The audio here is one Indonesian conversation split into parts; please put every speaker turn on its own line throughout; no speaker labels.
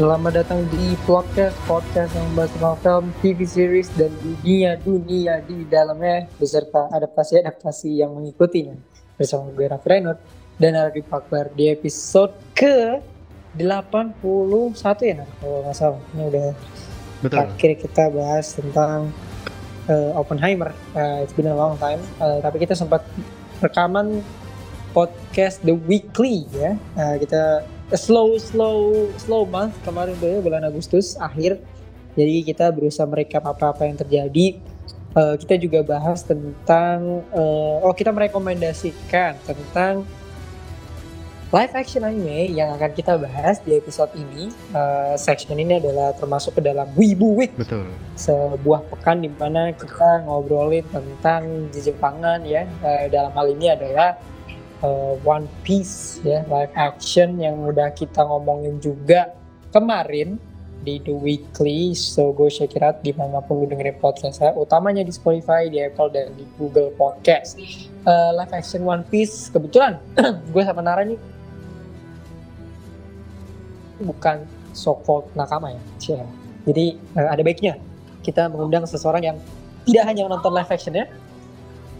Selamat datang di podcast podcast yang membahas tentang film, TV series dan dunia dunia di dalamnya beserta adaptasi-adaptasi yang mengikutinya bersama gue Raffi Rainot dan Ardi Pakbar di episode ke 81 ya Nar? kalau nggak salah ini udah
Betul.
akhir kita bahas tentang uh, Oppenheimer uh, it's been a long time uh, tapi kita sempat rekaman podcast The Weekly ya uh, kita slow slow slow month kemarin tuh ya, bulan Agustus akhir jadi kita berusaha merekap apa-apa yang terjadi Uh, kita juga bahas tentang uh, oh kita merekomendasikan tentang live action anime yang akan kita bahas di episode ini. Uh, section ini adalah termasuk ke dalam Wibu Week,
Betul.
sebuah pekan di mana kita ngobrolin tentang Jepangan ya. Uh, dalam hal ini adalah uh, One Piece ya, live action yang udah kita ngomongin juga kemarin di The Weekly. So go check it out di mana pun lu dengerin podcast saya, utamanya di Spotify, di Apple dan di Google Podcast. Uh, live action One Piece kebetulan gue sama Nara nih bukan so called nakama ya. Cia. Jadi uh, ada baiknya kita mengundang seseorang yang tidak hanya menonton live actionnya,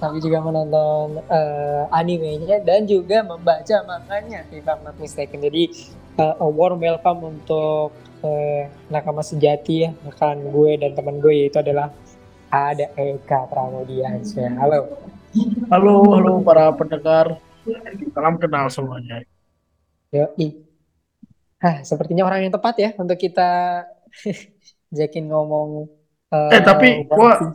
tapi juga menonton uh, animenya dan juga membaca manganya if I'm not mistaken. Jadi uh, a warm welcome untuk uh, nakama sejati ya, rekan gue dan teman gue yaitu adalah ada Eka Pramudiansyah. Halo.
Halo, halo para pendengar. Salam kenal semuanya.
Yoi. Hah, sepertinya orang yang tepat ya untuk kita jakin ngomong. Uh,
Eh, tapi gua-.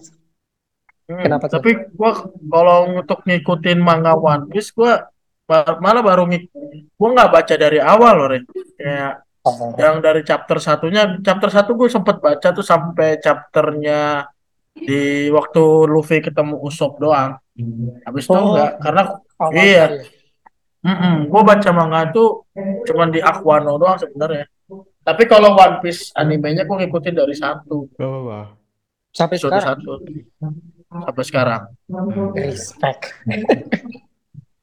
Hmm,
Kenapa tuh?
Tapi gua kalau untuk ngikutin manga One Piece gua ba- malah baru ngik gua nggak baca dari awal loh, Ren. Kayak
Oh,
yang dari chapter satunya, chapter satu gue sempet baca tuh sampai chapternya di waktu Luffy ketemu Usopp doang. Habis itu
Oh.
enggak, karena
awal
iya.
ya.
mm gue baca manga tuh cuman di Aquano doang sebenarnya. Tapi kalau One Piece animenya gue ngikutin dari satu.
Gak apa-apa.
Sampai
episode
sekarang.
satu sampai sekarang.
Respect.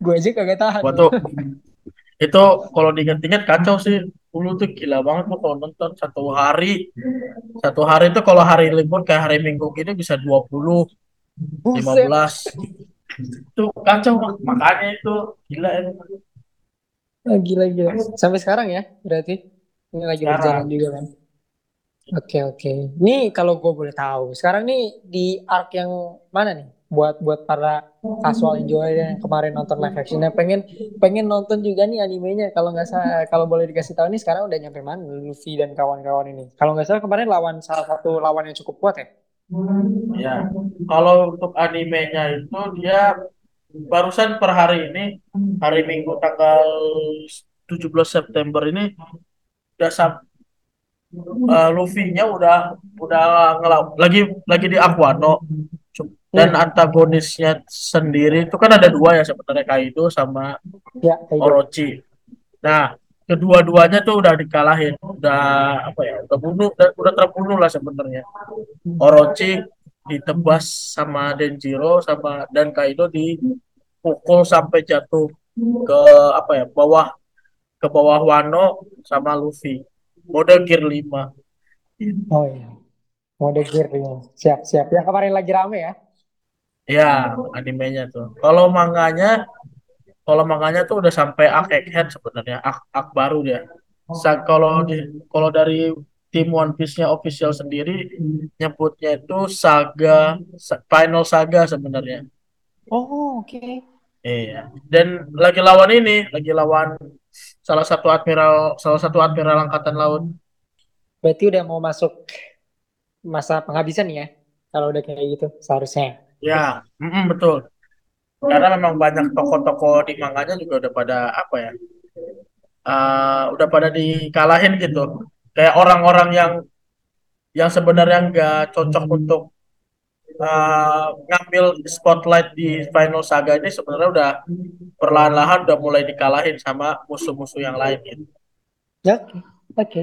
gue aja kagak tahan.
Tuh itu kalau diinget-inget kacau sih. Dulu tuh gila banget gua kalau nonton satu hari. Satu hari itu kalau hari libur kayak hari Minggu gini bisa 20, 15. Itu kacau Mak. makanya itu gila ya.
Gila gila. Sampai sekarang ya berarti. Ini lagi
Sekarang.
berjalan juga kan. Oke oke. Nih kalau gue boleh tahu, sekarang nih di arc yang mana nih? Buat buat para casual enjoyer yang kemarin nonton live actionnya pengen pengen nonton juga nih animenya. Kalau nggak salah, kalau boleh dikasih tahu nih sekarang udah nyampe mana Luffy dan kawan-kawan ini? Kalau nggak salah kemarin lawan salah satu lawan yang cukup kuat ya?
Ya. Kalau untuk animenya itu dia barusan per hari ini hari Minggu tanggal 17 September ini udah sam eh, Luffy-nya udah udah ngelaw lagi lagi di Aquano dan antagonisnya sendiri itu kan ada dua ya sebenarnya Kaido sama
Ya, gitu.
Orochi. Nah, kedua-duanya tuh udah dikalahin, udah apa ya, udah bunuh, udah, udah terbunuh lah sebenarnya. Orochi ditebas sama Denjiro sama dan Kaido dipukul sampai jatuh ke apa ya, bawah ke bawah Wano sama Luffy. Mode gear 5.
Oh iya. Mode gear ya. Siap siap. Yang kemarin lagi rame ya?
Ya, animenya tuh. Kalau manganya kalau manganya tuh udah sampai arc Egghead sebenarnya, arc, arc baru dia. Sa- kalau di kalau dari tim One Piece-nya official sendiri nyebutnya itu saga sa- final saga sebenarnya.
Oh oke.
Iya. Dan lagi lawan ini, lagi lawan salah satu admiral salah satu admiral angkatan laut.
Berarti udah mau masuk masa penghabisan ya? Kalau udah kayak gitu seharusnya.
Ya, mm-mm, betul. Karena memang banyak tokoh-tokoh di manganya juga udah pada apa ya? eh, udah pada dikalahin gitu. Kayak orang-orang yang yang sebenarnya nggak cocok untuk eh, ngambil spotlight di Final Saga ini sebenarnya udah perlahan-lahan udah mulai dikalahin sama musuh-musuh yang lain gitu.
Ya, Oke, oke.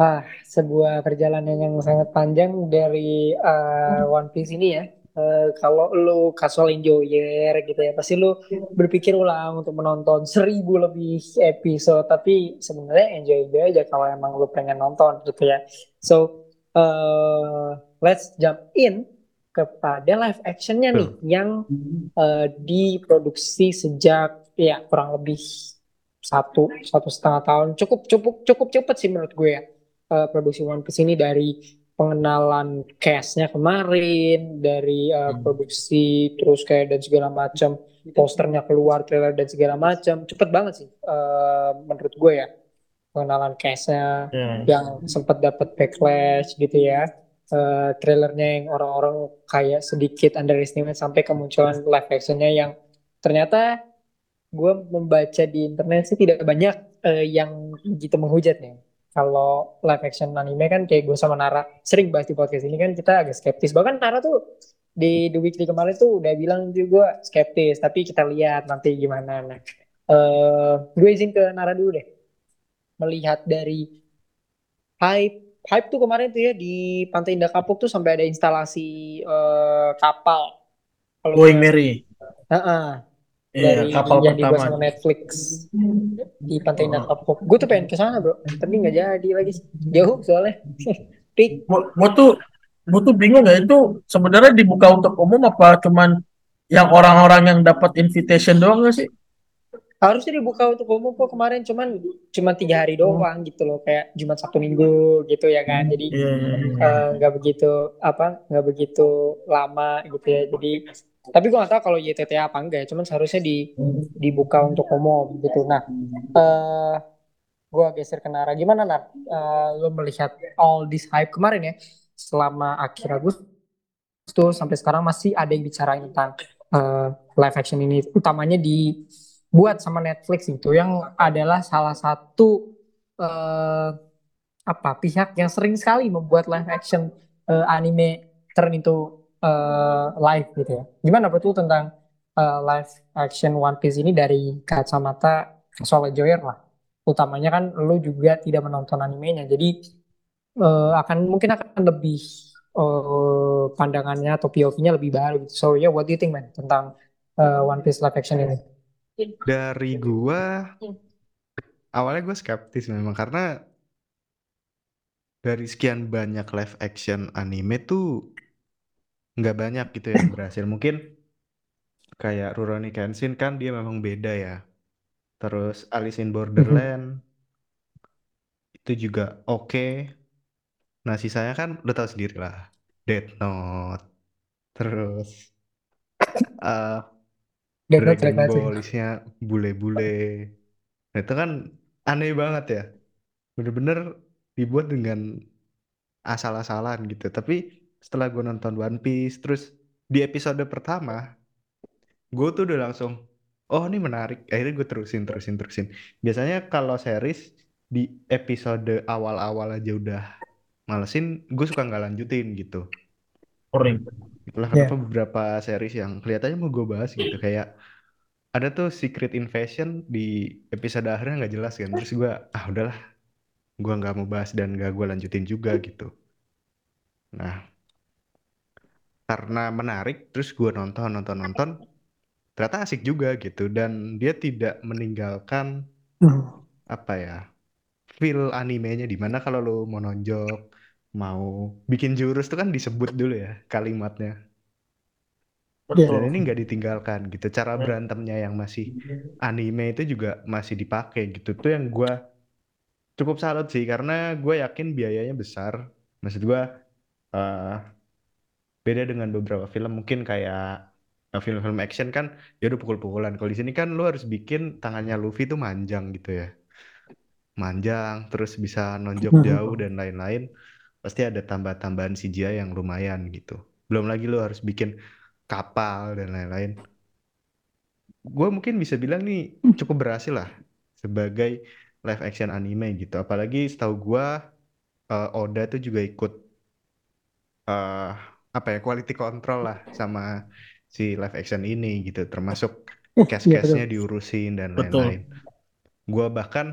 Wah, sebuah perjalanan yang sangat panjang dari uh, One Piece ini ya. eh, kalau lu casual enjoyer gitu ya, pasti lu berpikir ulang untuk menonton seribu lebih episode. Tapi sebenarnya enjoy enjoy aja kalau emang lu pengen nonton gitu ya. So, eh let's jump in kepada live actionnya nih
Tuh.
yang eh, diproduksi sejak ya kurang lebih satu satu setengah tahun cukup cukup cukup cepet sih menurut gue ya Eh, produksi One Piece ini dari pengenalan castnya kemarin dari eh,
Hmm.
produksi terus kayak dan segala macam posternya keluar trailer dan segala macam cepet banget sih eh, menurut gue ya pengenalan castnya
Ya.
yang sempat dapat backlash gitu ya. Eh, trailernya yang orang-orang kayak sedikit underestimate sampai kemunculan live actionnya yang ternyata gue membaca di internet sih tidak banyak eh, yang gitu menghujat nih. Kalau live action anime kan kayak gue sama Nara sering bahas di podcast ini kan kita agak skeptis. Bahkan Nara tuh di The Weekly kemarin tuh udah bilang juga skeptis. Tapi kita lihat nanti gimana. Nah, eh, gue izin ke Nara dulu deh. Melihat dari hype hype tuh kemarin tuh ya di Pantai Indah Kapuk tuh sampai ada instalasi eh, kapal. Kalau
Going
gue-
Merry.
Heeh,
Iya,
dari
kapal pertama.
sama Netflix di Pantai Indah Kapuk. Gue tuh pengen ke sana bro, tapi nggak jadi lagi. Jauh soalnya. Pik,
gua tuh gua tuh bingung ya itu sebenarnya dibuka untuk umum apa cuman yang orang-orang yang dapat invitation doang nggak sih?
Harusnya dibuka untuk umum kok kemarin cuman cuman tiga hari doang gitu loh kayak Jumat Sabtu Minggu gitu ya kan. Jadi
Iya, iya, iya.
eh, nggak begitu apa nggak begitu lama gitu ya. Jadi tapi gue nggak tahu kalau YTT apa enggak ya. Cuman seharusnya di dibuka untuk umum gitu. Nah, eh gue geser ke Nara. Gimana Nar? Eh, lo melihat all this hype kemarin ya selama akhir Agustus sampai sekarang masih ada yang bicarain tentang eh, live action ini. Utamanya dibuat sama Netflix gitu yang adalah salah satu eh, apa pihak yang sering sekali membuat live action eh, anime turn into eh, live gitu ya. Gimana betul tentang eh, live action One Piece ini dari kacamata casual enjoyer lah. Utamanya kan lu juga tidak menonton animenya, jadi eh, akan mungkin akan lebih eh, pandangannya atau POV-nya lebih baru gitu. So yeah, what do you think man tentang eh, One Piece live action ini?
Dari gua awalnya gue skeptis memang karena dari sekian banyak live action anime tuh nggak banyak gitu yang berhasil. Mungkin kayak Rurouni Kenshin kan dia memang beda ya. Terus Alice in Borderland itu juga oke. Nah sisanya kan udah tahu sendiri lah. Death Note. Terus eh Dragon
banget sih.
Ball isinya bule-bule. Nah itu kan aneh banget ya. Bener-bener dibuat dengan asal-asalan gitu. Tapi setelah gue nonton One Piece, terus di episode pertama, gue tuh udah langsung, oh ini menarik. Akhirnya gue terusin, terusin, terusin. Biasanya kalau series di episode awal-awal aja udah malesin, gue suka nggak lanjutin gitu.
Boring.
Itulah
Iya.
kenapa beberapa series yang kelihatannya mau gue bahas gitu kayak ada tuh Secret Invasion di episode akhirnya nggak jelas kan. Terus gue ah udahlah. Gue nggak mau bahas dan nggak gue lanjutin juga gitu. Nah karena menarik terus gue nonton nonton nonton ternyata asik juga gitu. Dan dia tidak meninggalkan apa ya feel animenya di mana kalau lo mau nonjok mau bikin jurus tuh kan disebut dulu ya kalimatnya
Iya.
dan
Betul.
ini nggak ditinggalkan gitu. Cara berantemnya yang masih anime itu juga masih dipakai gitu. Tuh yang gue cukup salut sih karena gue yakin biayanya besar. Maksud gue eh, beda dengan beberapa film. Mungkin kayak eh, film-film action kan ya udah pukul-pukulan. Kalau di sini kan lu harus bikin tangannya Luffy tuh manjang gitu ya. Manjang terus bisa nonjok
Hmm.
jauh dan lain-lain. Pasti ada tambah-tambahan CGI yang lumayan gitu. Belum lagi lu harus bikin kapal dan lain-lain. Gue mungkin bisa bilang nih cukup berhasil lah sebagai live action anime gitu. Apalagi setahu gue eh, Oda tuh juga ikut eh apa ya quality control lah sama si live action ini gitu. Termasuk
Iya,
cast-castnya diurusin dan lain-lain. Gue bahkan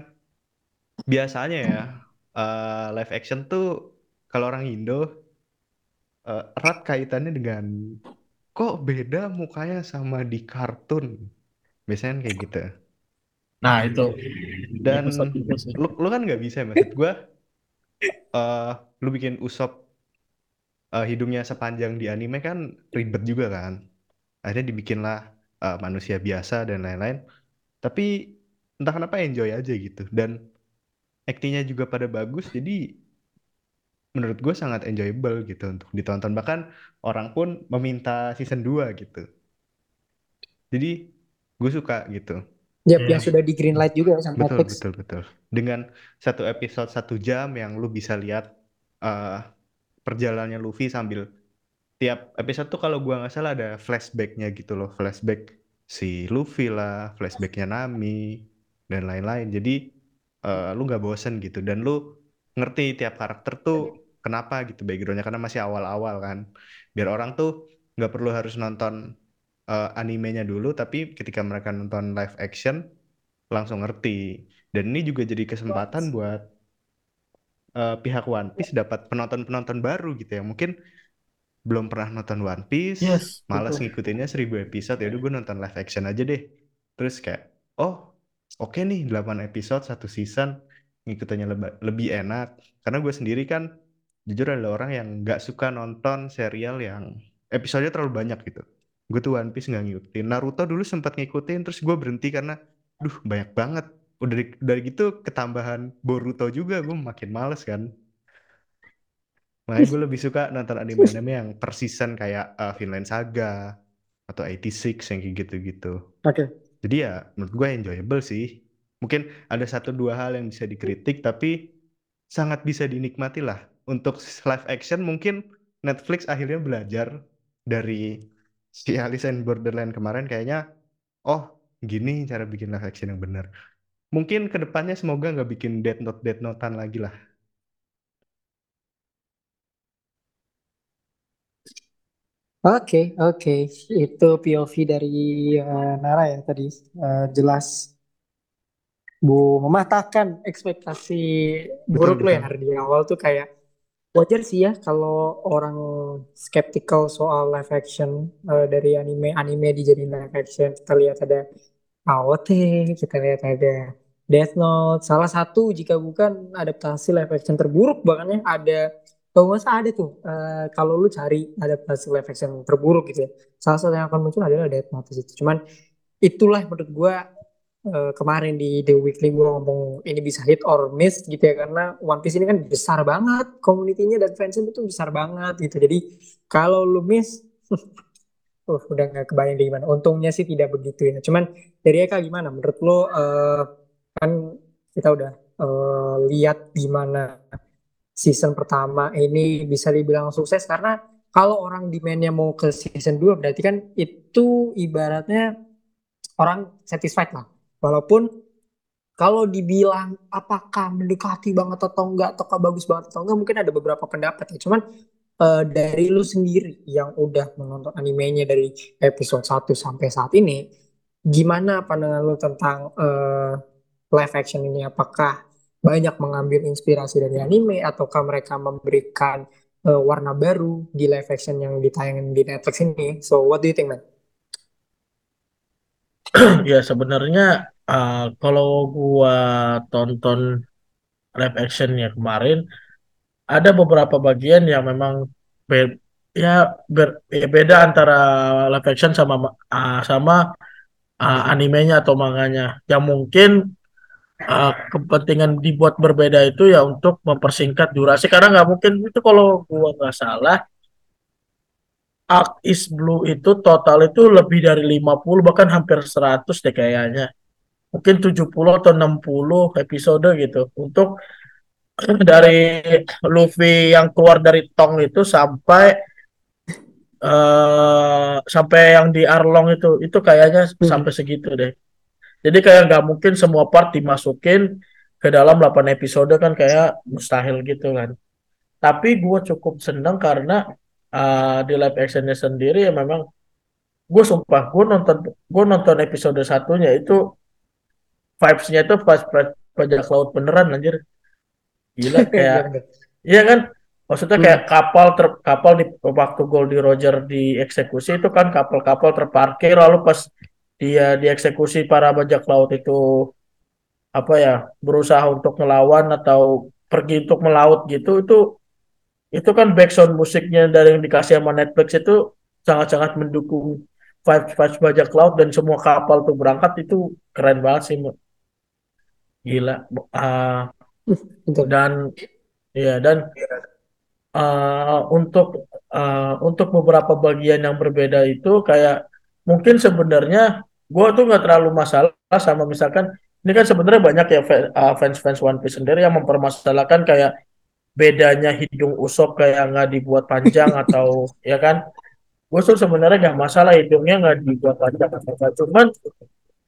biasanya ya eh, live action tuh kalau orang Indo eh, erat kaitannya dengan kok beda mukanya sama di kartun? Biasanya kan kayak gitu.
Nah, itu.
dan
itu sih.
lu lu kan nggak bisa maksud gua eh lu bikin Usop eh, hidungnya sepanjang di anime kan ribet juga kan. Akhirnya dibikinlah eh, manusia biasa dan lain-lain. Tapi entah kenapa enjoy aja gitu. Dan aktingnya juga pada bagus jadi menurut gue sangat enjoyable gitu untuk ditonton. Bahkan orang pun meminta season 2 gitu. Jadi gue suka gitu.
Yap,
Iya.
yang sudah di green light juga sama
betul
Netflix.
betul betul. Dengan satu episode satu jam yang lu bisa lihat eh, perjalanannya Luffy sambil tiap episode tuh kalau gua nggak salah ada flashbacknya gitu loh. Flashback si Luffy lah flashbacknya Nami dan lain-lain. Jadi eh, lu nggak bosen gitu. Dan lu ngerti tiap karakter tuh kenapa gitu backgroundnya? Karena masih awal-awal kan. Biar orang tuh nggak perlu harus nonton eh, animenya dulu tapi ketika mereka nonton live action langsung ngerti. Dan ini juga jadi kesempatan buat eh, pihak One Piece dapat penonton-penonton baru gitu ya. Mungkin belum pernah nonton One Piece
Yes,
malas
betul.
ngikutinnya 1000 episode ya udah gue nonton live action aja deh. Terus kayak oh oke nih 8 episode satu season ngikutinnya leba- lebih enak. Karena gue sendiri kan jujur adalah orang yang nggak suka nonton serial yang episodenya terlalu banyak gitu. Gue tuh One Piece nggak ngikutin. Naruto dulu sempat ngikutin terus gue berhenti karena duh banyak banget. Udah dari, gitu ketambahan Boruto juga gue makin males kan. Makanya gue lebih suka nonton anime-anime yang per season kayak uh, Vinland Saga atau 86 yang kayak gitu-gitu.
Oke.
jadi ya menurut gue enjoyable sih. Mungkin ada satu dua hal yang bisa dikritik tapi sangat bisa dinikmati lah untuk live action mungkin Netflix akhirnya belajar dari si Alice in Borderland kemarin kayaknya oh gini cara bikin live action yang benar mungkin ke depannya semoga nggak bikin Death Note Death Notean lagi lah
Oke, oke. Itu POV dari eh, Nara ya tadi. Eh, jelas Bu mematahkan ekspektasi
betul
buruk lo ya
betul
Nar, di awal tuh kayak wajar sih ya kalau orang skeptical soal live action eh, dari anime anime dijadiin live action. Kita lihat ada AOT, kita lihat ada Death Note. Salah satu jika bukan adaptasi live action terburuk bahkan ya ada kalau nggak ada tuh eh, kalau lu cari adaptasi live action terburuk gitu ya. Salah satu yang akan muncul adalah Death Note itu. Cuman itulah menurut gua eh, kemarin di The Weekly gua ngomong ini bisa hit or miss gitu ya karena One Piece ini kan besar banget komunitinya dan fansnya itu besar banget gitu. Jadi kalau lu miss Uh, udah nggak kebayang gimana. Untungnya sih tidak begitu ya. Cuman dari Eka gimana? Menurut lo eh, kan kita udah eh, lihat gimana season pertama ini bisa dibilang sukses karena kalau orang demandnya mau ke season 2 berarti kan itu ibaratnya orang satisfied lah. Walaupun kalau dibilang apakah mendekati banget atau enggak ataukah bagus banget atau enggak mungkin ada beberapa pendapat ya. Cuman eh, dari lu sendiri yang udah menonton animenya dari episode 1 sampai saat ini, gimana pandangan lu tentang eh, live action ini? Apakah banyak mengambil inspirasi dari anime ataukah mereka memberikan eh, warna baru di live action yang ditayangin di Netflix ini? So what do you think, man?
Ya sebenarnya uh, kalau gua tonton live actionnya kemarin ada beberapa bagian yang memang be- ya, ber- ya beda antara live action sama uh, sama uh, animenya atau manganya. Yang mungkin uh, kepentingan dibuat berbeda itu ya untuk mempersingkat durasi. Karena nggak mungkin itu kalau gua nggak salah Arc is Blue itu total itu lebih dari 50 bahkan hampir 100 deh kayaknya mungkin 70 atau 60 episode gitu untuk dari Luffy yang keluar dari tong itu sampai eh sampai yang di Arlong itu itu kayaknya
Hmm.
sampai segitu deh. Jadi kayak nggak mungkin semua part dimasukin ke dalam 8 episode kan kayak mustahil gitu kan. Tapi gue cukup seneng karena eh, di live actionnya sendiri ya memang gue sumpah gue nonton gue nonton episode satunya itu vibes-nya itu pas bajak laut beneran anjir. Gila
Iya
kayak. Iya kan, Maksudnya
Hmm.
kayak kapal ter kapal di waktu Goldie Roger dieksekusi itu kan kapal-kapal terparkir lalu pas dia dieksekusi para bajak laut itu apa ya berusaha untuk melawan atau pergi untuk melaut gitu itu itu kan background musiknya dari yang dikasih sama Netflix itu sangat-sangat mendukung vibes vibes bajak laut dan semua kapal tuh berangkat itu keren banget sih gila
Betul.
dan ya dan eh, untuk eh, untuk beberapa bagian yang berbeda itu kayak mungkin sebenarnya gue tuh nggak terlalu masalah sama misalkan ini kan sebenarnya banyak ya fa- fans-fans One Piece sendiri yang mempermasalahkan kayak bedanya hidung Usopp kayak nggak dibuat panjang atau ya kan gue tuh sebenarnya nggak masalah hidungnya nggak dibuat panjang atau apa. cuman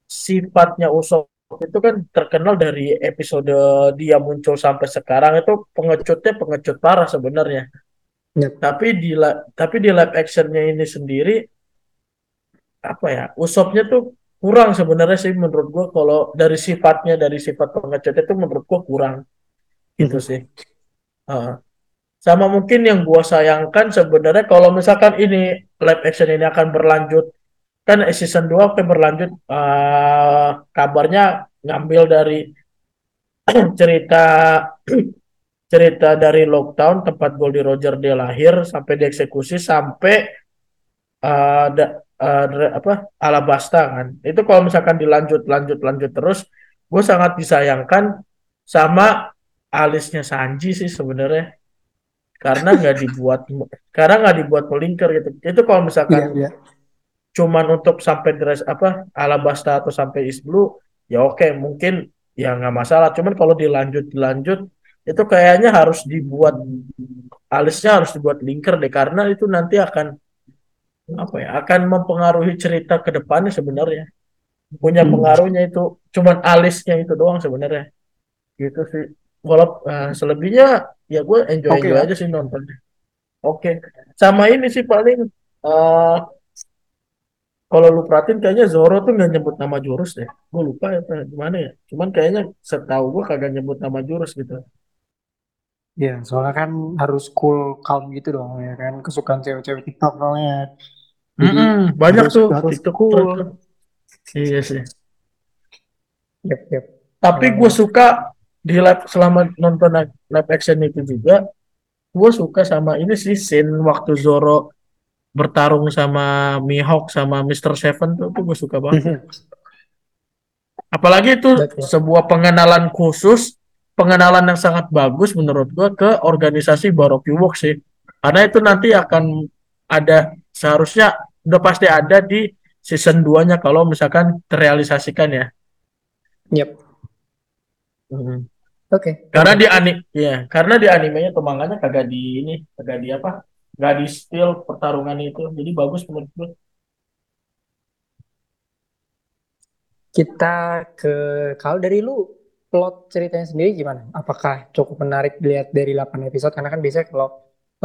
sifatnya Usopp itu kan terkenal dari episode dia muncul sampai sekarang itu pengecutnya pengecut parah sebenarnya
Yap.
tapi di tapi di live actionnya ini sendiri apa ya Usoppnya tuh kurang sebenarnya sih menurut gua kalau dari sifatnya dari sifat pengecutnya itu menurut gua kurang gitu
Mhm.
sih Sama mungkin yang gua sayangkan sebenarnya kalau misalkan ini live action ini akan berlanjut kan season 2 akan berlanjut eh, kabarnya ngambil dari cerita cerita dari Lockdown tempat Goldie Roger dia lahir sampai dieksekusi sampai eh, dra- apa Alabasta kan. Itu kalau misalkan dilanjut lanjut lanjut terus gue sangat disayangkan sama alisnya Sanji sih sebenarnya. Karena nggak dibuat karena nggak dibuat melingkar gitu. Itu kalau misalkan
iya.
cuman untuk sampai dress apa Alabasta atau sampai East Blue ya oke mungkin ya nggak masalah. Cuman kalau dilanjut dilanjut itu kayaknya harus dibuat alisnya harus dibuat linker deh. Karena itu nanti akan apa ya akan mempengaruhi cerita ke depannya sebenarnya. Punya
Hmm.
pengaruhnya itu cuman alisnya itu doang sebenarnya. Gitu sih walau eh, selebihnya ya gue enjoy
Oke
enjoy aja sih nontonnya oke sama ini sih paling eh kalau lu perhatiin kayaknya Zoro tuh nggak nyebut nama jurus deh. Gue lupa ya gimana ya. Cuman kayaknya setahu gue kagak nyebut nama jurus gitu.
Iya, soalnya kan harus cool, calm gitu dong ya kan. Kesukaan cewek-cewek TikTok soalnya. Jadi
Mm-mm, banyak
harus
tuh
harus
TikTok
cool.
Iya sih.
Yep, yep.
Tapi gue suka di live selama nonton live action itu juga, gue suka sama ini sih scene waktu Zoro bertarung sama Mihawk sama Mr. Seven tuh, tuh gue suka banget.
mhm,
Apalagi itu sebuah pengenalan khusus, pengenalan yang sangat bagus menurut gua ke organisasi Baroque Works sih. Karena itu nanti akan ada seharusnya udah pasti ada di season 2-nya kalau misalkan terrealisasikan ya.
Yep.
Mhm.
Oke.
Karena
oke.
di ani ya, karena di animenya atau manganya kagak di ini, kagak di apa? Gak di still pertarungan itu. Jadi bagus menurut gua.
Kita ke kalau dari lu plot ceritanya sendiri gimana? Apakah cukup menarik dilihat dari 8 episode? Karena kan biasanya kalau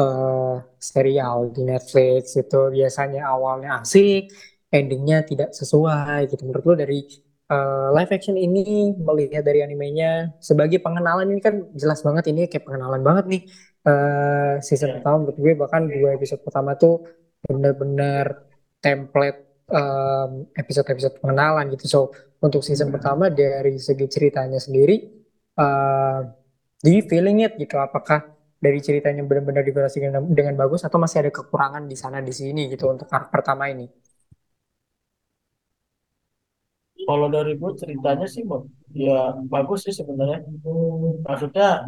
eh, serial di Netflix itu biasanya awalnya asik, endingnya tidak sesuai gitu. Menurut lu dari eh, live action ini melihat dari animenya sebagai pengenalan ini kan jelas banget ini kayak pengenalan banget nih eh, season
Ya.
pertama menurut gue bahkan dua episode pertama tuh benar-benar template em, episode-episode pengenalan gitu. So untuk season pertama dari segi ceritanya sendiri, eh do you feeling it gitu? Apakah dari ceritanya benar-benar dikurasi dengan, dengan bagus atau masih ada kekurangan di sana di sini gitu untuk arc pertama ini?
Kalau dari gue ceritanya sih, ya bagus sih sebenarnya. Maksudnya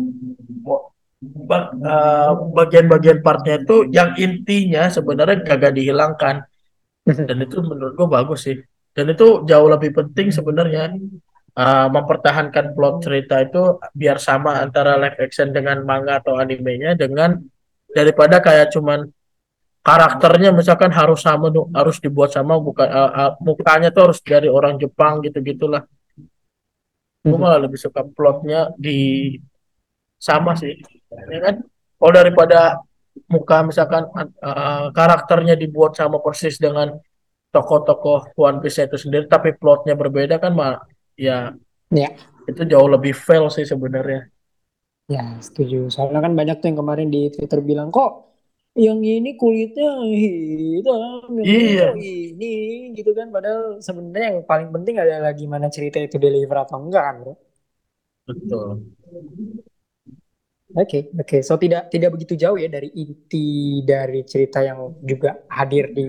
eh, bagian-bagian partnya itu yang intinya sebenarnya kagak dihilangkan dan itu menurut gue bagus sih dan itu jauh lebih penting sebenarnya eh, mempertahankan plot cerita itu biar sama antara live action dengan manga atau animenya dengan daripada kayak cuman karakternya misalkan harus sama tuh, harus dibuat sama bukan eh, eh, mukanya tuh harus dari orang Jepang gitu gitulah gue malah lebih suka plotnya di sama sih ya kan? Kalau daripada muka misalkan uh, karakternya dibuat sama persis dengan tokoh-tokoh One Piece itu sendiri tapi plotnya berbeda kan mah ya.
Ya.
itu jauh lebih fail sih sebenarnya.
Ya, setuju. Soalnya kan banyak tuh yang kemarin di Twitter bilang kok yang ini kulitnya hitam, yang
Iya,
ini gitu kan. Padahal sebenarnya yang paling penting adalah gimana cerita itu deliver atau enggak kan, bro.
betul.
Oke, oke. So tidak tidak begitu jauh ya dari inti dari cerita yang juga hadir di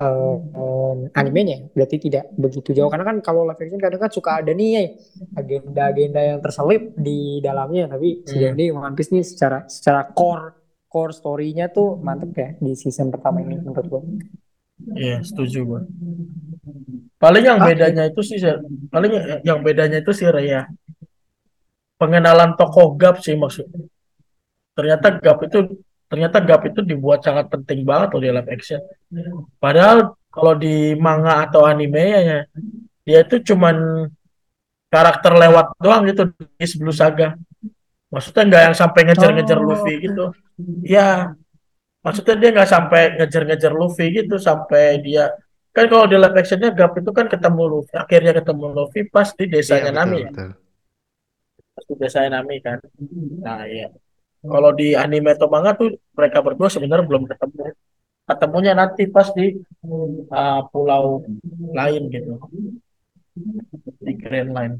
eh, em, animenya. Berarti tidak begitu jauh. Karena kan kalau live action kadang kan suka ada nih ya, agenda-agenda yang terselip di dalamnya. Tapi sejauh
Hmm,
ini One Piece nih secara secara core core story-nya tuh mantep ya di season pertama ini menurut gue.
iya, setuju gue. Paling yang
Oke,
bedanya itu sih, paling yang bedanya itu sih Raya. Pengenalan tokoh Gap sih maksudnya. Ternyata Gap itu ternyata Gap itu dibuat sangat penting banget loh di live action. Padahal kalau di manga atau anime ya dia itu cuman karakter lewat doang gitu di sebelum saga. Maksudnya nggak yang sampai ngejar-ngejar
Oh,
Luffy gitu. Ya, maksudnya dia nggak sampai ngejar-ngejar Luffy gitu sampai dia kan kalau di live actionnya Gap itu kan ketemu Luffy, akhirnya ketemu Luffy pas di desanya
betul
Nami ya,
betul.
pas di desanya Nami kan. Nah iya, kalau di anime atau manga tuh mereka berdua sebenarnya belum ketemu. Ketemunya nanti pas di uh, pulau lain gitu, di Grand Line.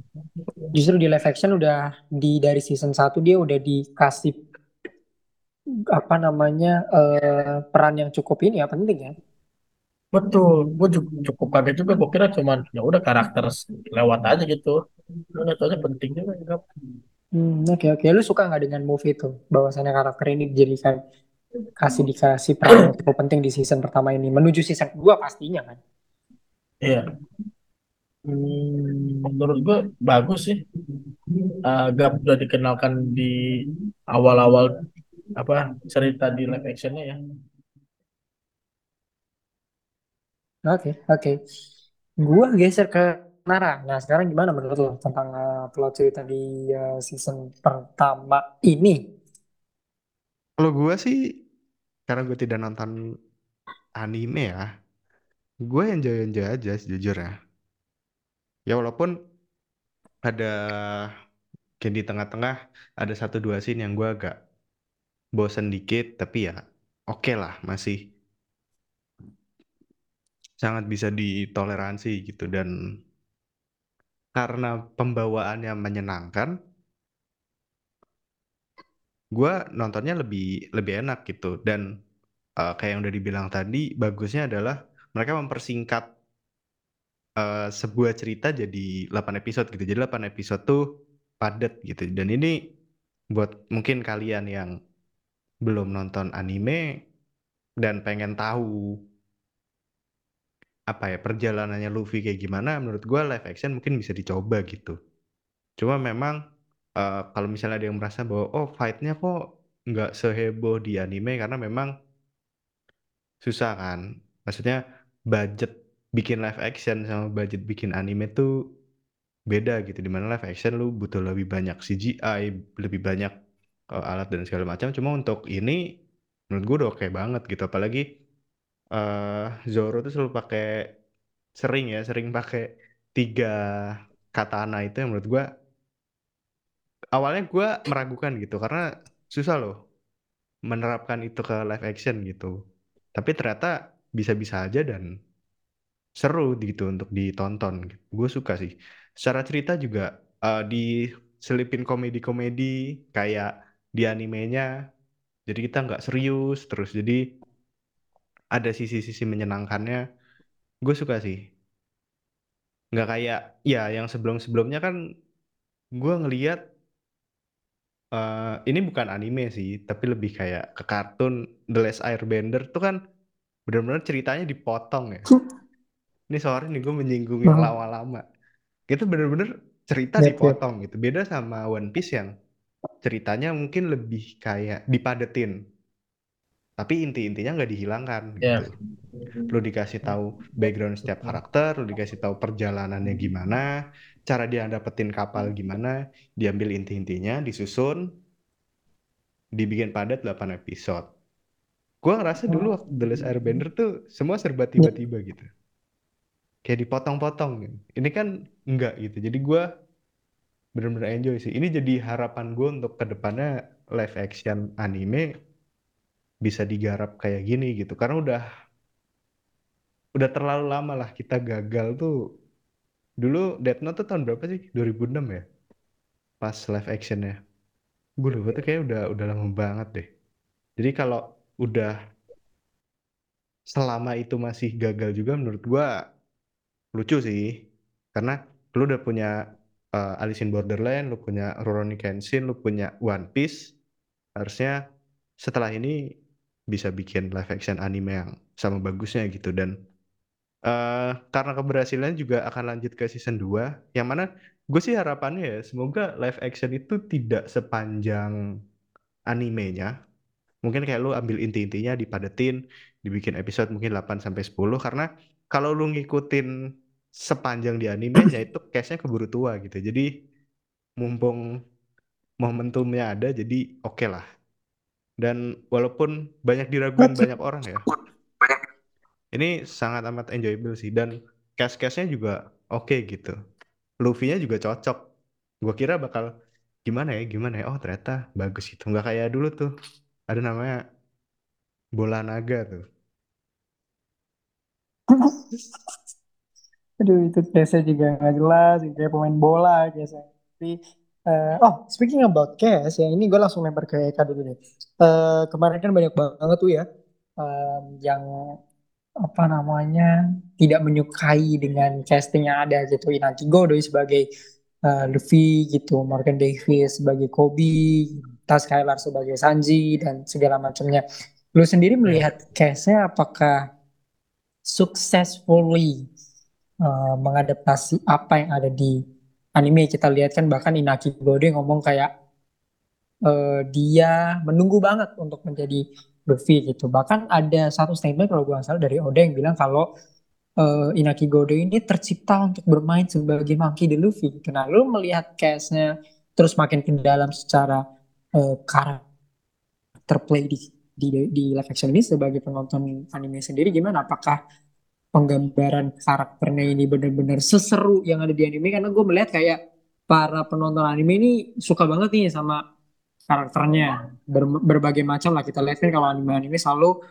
justru di live action udah di dari season satu dia udah dikasih apa namanya eh, peran yang cukup ini ya penting ya.
Betul, gue cukup kaget juga. Gue kira cuman ya udah karakter lewat aja gitu. Ternyata aja penting juga. Gap.
Hmm, oke oke. Lu suka nggak dengan movie itu? Bahwasannya karakter ini dijadikan kasih dikasih peran yang cukup penting di season pertama ini menuju season kedua pastinya kan.
Iya, Hmm, menurut gue bagus sih. Uh, Gap udah dikenalkan di awal-awal apa cerita di live actionnya ya.
Oke oke. Gua geser ke Nara. Nah sekarang gimana menurut lo tentang eh, plot cerita di eh, season pertama ini?
Kalau gue sih karena gue tidak nonton anime ya, gue enjoy enjoy aja sejujurnya. Ya walaupun ada kayak di tengah-tengah ada satu dua scene yang gue agak bosen dikit, tapi ya oke lah masih sangat bisa ditoleransi gitu. Dan karena pembawaannya menyenangkan, gue nontonnya lebih lebih enak gitu. Dan eh, kayak yang udah dibilang tadi bagusnya adalah mereka mempersingkat eh, sebuah cerita jadi 8 episode gitu. Jadi 8 episode tuh padat gitu. Dan ini buat mungkin kalian yang belum nonton anime dan pengen tahu apa ya perjalanannya Luffy kayak gimana menurut gue live action mungkin bisa dicoba gitu. Cuma memang eh, kalau misalnya ada yang merasa bahwa oh fightnya kok nggak seheboh di anime karena memang susah kan. Maksudnya budget bikin live action sama budget bikin anime tuh beda gitu. Di mana live action lu butuh lebih banyak CGI lebih banyak eh, alat dan segala macam. Cuma untuk ini menurut gue udah oke banget gitu. Apalagi eh Zoro tuh selalu pakai sering ya sering pakai tiga katana itu yang menurut gue awalnya gue meragukan gitu. Karena susah loh menerapkan itu ke live action gitu. Tapi ternyata bisa-bisa aja dan seru gitu untuk ditonton. Gue suka sih. Secara cerita juga eh, diselipin komedi-komedi kayak di animenya. Jadi kita nggak serius terus. Jadi ada sisi-sisi menyenangkannya. Gue suka sih. Nggak kayak ya yang sebelum-sebelumnya kan gue ngeliat eh, ini bukan anime sih, tapi lebih kayak ke kartun The Last Airbender tuh kan benar-benar ceritanya dipotong ya. Ini sorry nih gue menyinggung yang lama-lama. Itu bener-bener cerita
Yap, yap.
dipotong gitu. Beda sama One Piece yang ceritanya mungkin lebih kayak dipadetin. Tapi inti-intinya nggak dihilangkan
Ya,
gitu. Perlu dikasih tahu background setiap karakter, perlu dikasih tahu perjalanannya gimana, cara dia dapetin kapal gimana, diambil inti-intinya, disusun, dibikin padat 8 episode. Gue ngerasa dulu waktu The Last Airbender tuh semua serba tiba-tiba gitu. Kayak dipotong-potong. gitu. Ini kan enggak gitu. Jadi gue bener-bener enjoy sih. Ini jadi harapan gue untuk ke depannya live action anime bisa digarap kayak gini gitu. Karena udah udah terlalu lama lah kita gagal tuh. Dulu Death Note tuh tahun berapa sih? 2006 ya? Pas live actionnya. Gue lupa tuh kayak udah udah lama banget deh. Jadi kalau udah selama itu masih gagal juga menurut gua lucu sih. Karena lu udah punya uh, Alice in Borderland, lu punya Rurouni Kenshin, lu punya One Piece. Harusnya setelah ini bisa bikin live action anime yang sama bagusnya gitu dan uh, karena keberhasilan juga akan lanjut ke season 2 yang mana gue sih harapannya ya semoga live action itu tidak sepanjang animenya mungkin kayak lu ambil inti-intinya dipadetin dibikin episode mungkin 8 sampai 10 karena kalau lu ngikutin sepanjang di animenya itu case-nya keburu tua gitu. Jadi mumpung momentumnya ada jadi oke okay lah. Dan walaupun banyak diragukan banyak orang ya ini sangat amat enjoyable sih. Dan cast-castnya juga oke okay gitu. Luffy-nya juga cocok. Gue kira bakal gimana ya gimana ya? Oh ternyata bagus itu nggak kayak dulu tuh. Ada namanya bola naga tuh
Aduh itu case juga nggak jelas, kayak pemain bola biasa. Tapi uh, oh speaking about case ya ini gue langsung lempar ke Eka dulu deh. Uh, kemarin kan banyak banget tuh ya um, yang apa namanya tidak menyukai dengan casting yang ada gitu. Inaki Godoy sebagai uh, Luffy gitu, Morgan Davis sebagai Kobe, Tas sebagai Sanji dan segala macamnya. Lu sendiri melihat case-nya apakah successfully uh, mengadaptasi apa yang ada di anime. Kita lihat kan bahkan Inaki Bode ngomong kayak uh, dia menunggu banget untuk menjadi Luffy gitu. Bahkan ada satu statement kalau gue salah dari Oda yang bilang kalau uh, Inaki Godo ini tercipta untuk bermain sebagai monkey di Luffy gitu. Nah lu melihat case-nya terus makin ke dalam secara uh, karakter play di, di di live action ini sebagai penonton anime sendiri gimana? Apakah penggambaran karakternya ini benar-benar seseru yang ada di anime karena gue melihat kayak para penonton anime ini suka banget nih sama karakternya Ber berbagai macam lah kita lihat kan kalau anime-anime selalu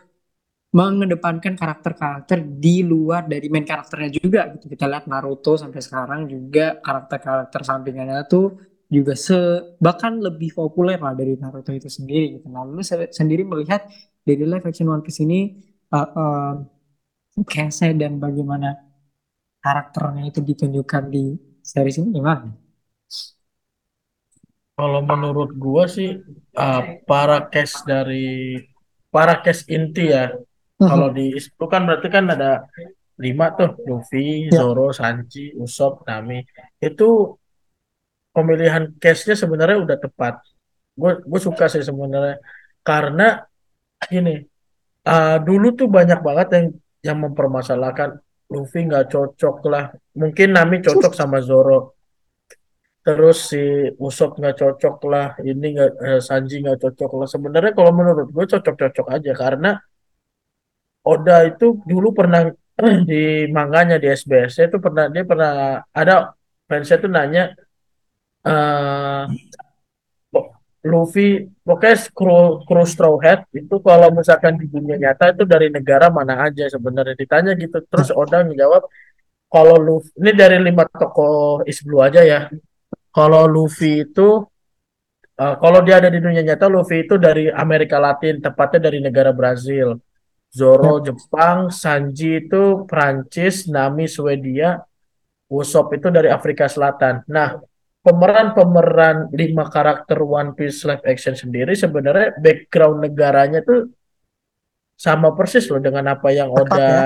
mengedepankan karakter-karakter di luar dari main karakternya juga gitu kita lihat Naruto sampai sekarang juga karakter-karakter sampingannya tuh juga se bahkan lebih populer lah dari Naruto itu sendiri gitu. Nah, lu sendiri melihat dari live action One Piece ini uh, uh, Kese dan bagaimana karakternya itu ditunjukkan di series ini gimana?
Kalau menurut gua sih uh, para case dari para case inti ya. Mhm. Kalau di itu kan berarti kan ada lima tuh Luffy, ya. Zoro, Sanji, Usopp, Nami. Itu pemilihan case-nya sebenarnya udah tepat. Gue gue suka sih sebenarnya karena gini uh, dulu tuh banyak banget yang yang mempermasalahkan Luffy nggak cocok lah. Mungkin Nami cocok sama Zoro. Terus si Usopp nggak cocok lah. Ini nggak eh, Sanji nggak cocok lah. Sebenarnya kalau menurut gue cocok-cocok aja karena Oda itu dulu pernah di manganya di SBS itu pernah dia pernah ada fansnya tuh nanya uh, Luffy pokoknya kru, kru Straw Hat itu kalau misalkan di dunia nyata itu dari negara mana aja sebenarnya. Ditanya gitu terus Oda menjawab kalau Luffy ini dari lima tokoh East Blue aja ya. Kalau Luffy itu uh, kalau dia ada di dunia nyata Luffy itu dari Amerika Latin tepatnya dari negara Brazil. Zoro Jepang Sanji itu Prancis Nami Swedia Usopp itu dari Afrika Selatan. Nah pemeran-pemeran lima karakter One Piece live action sendiri sebenarnya background negaranya tuh sama persis loh dengan apa yang Tepat Oda ya?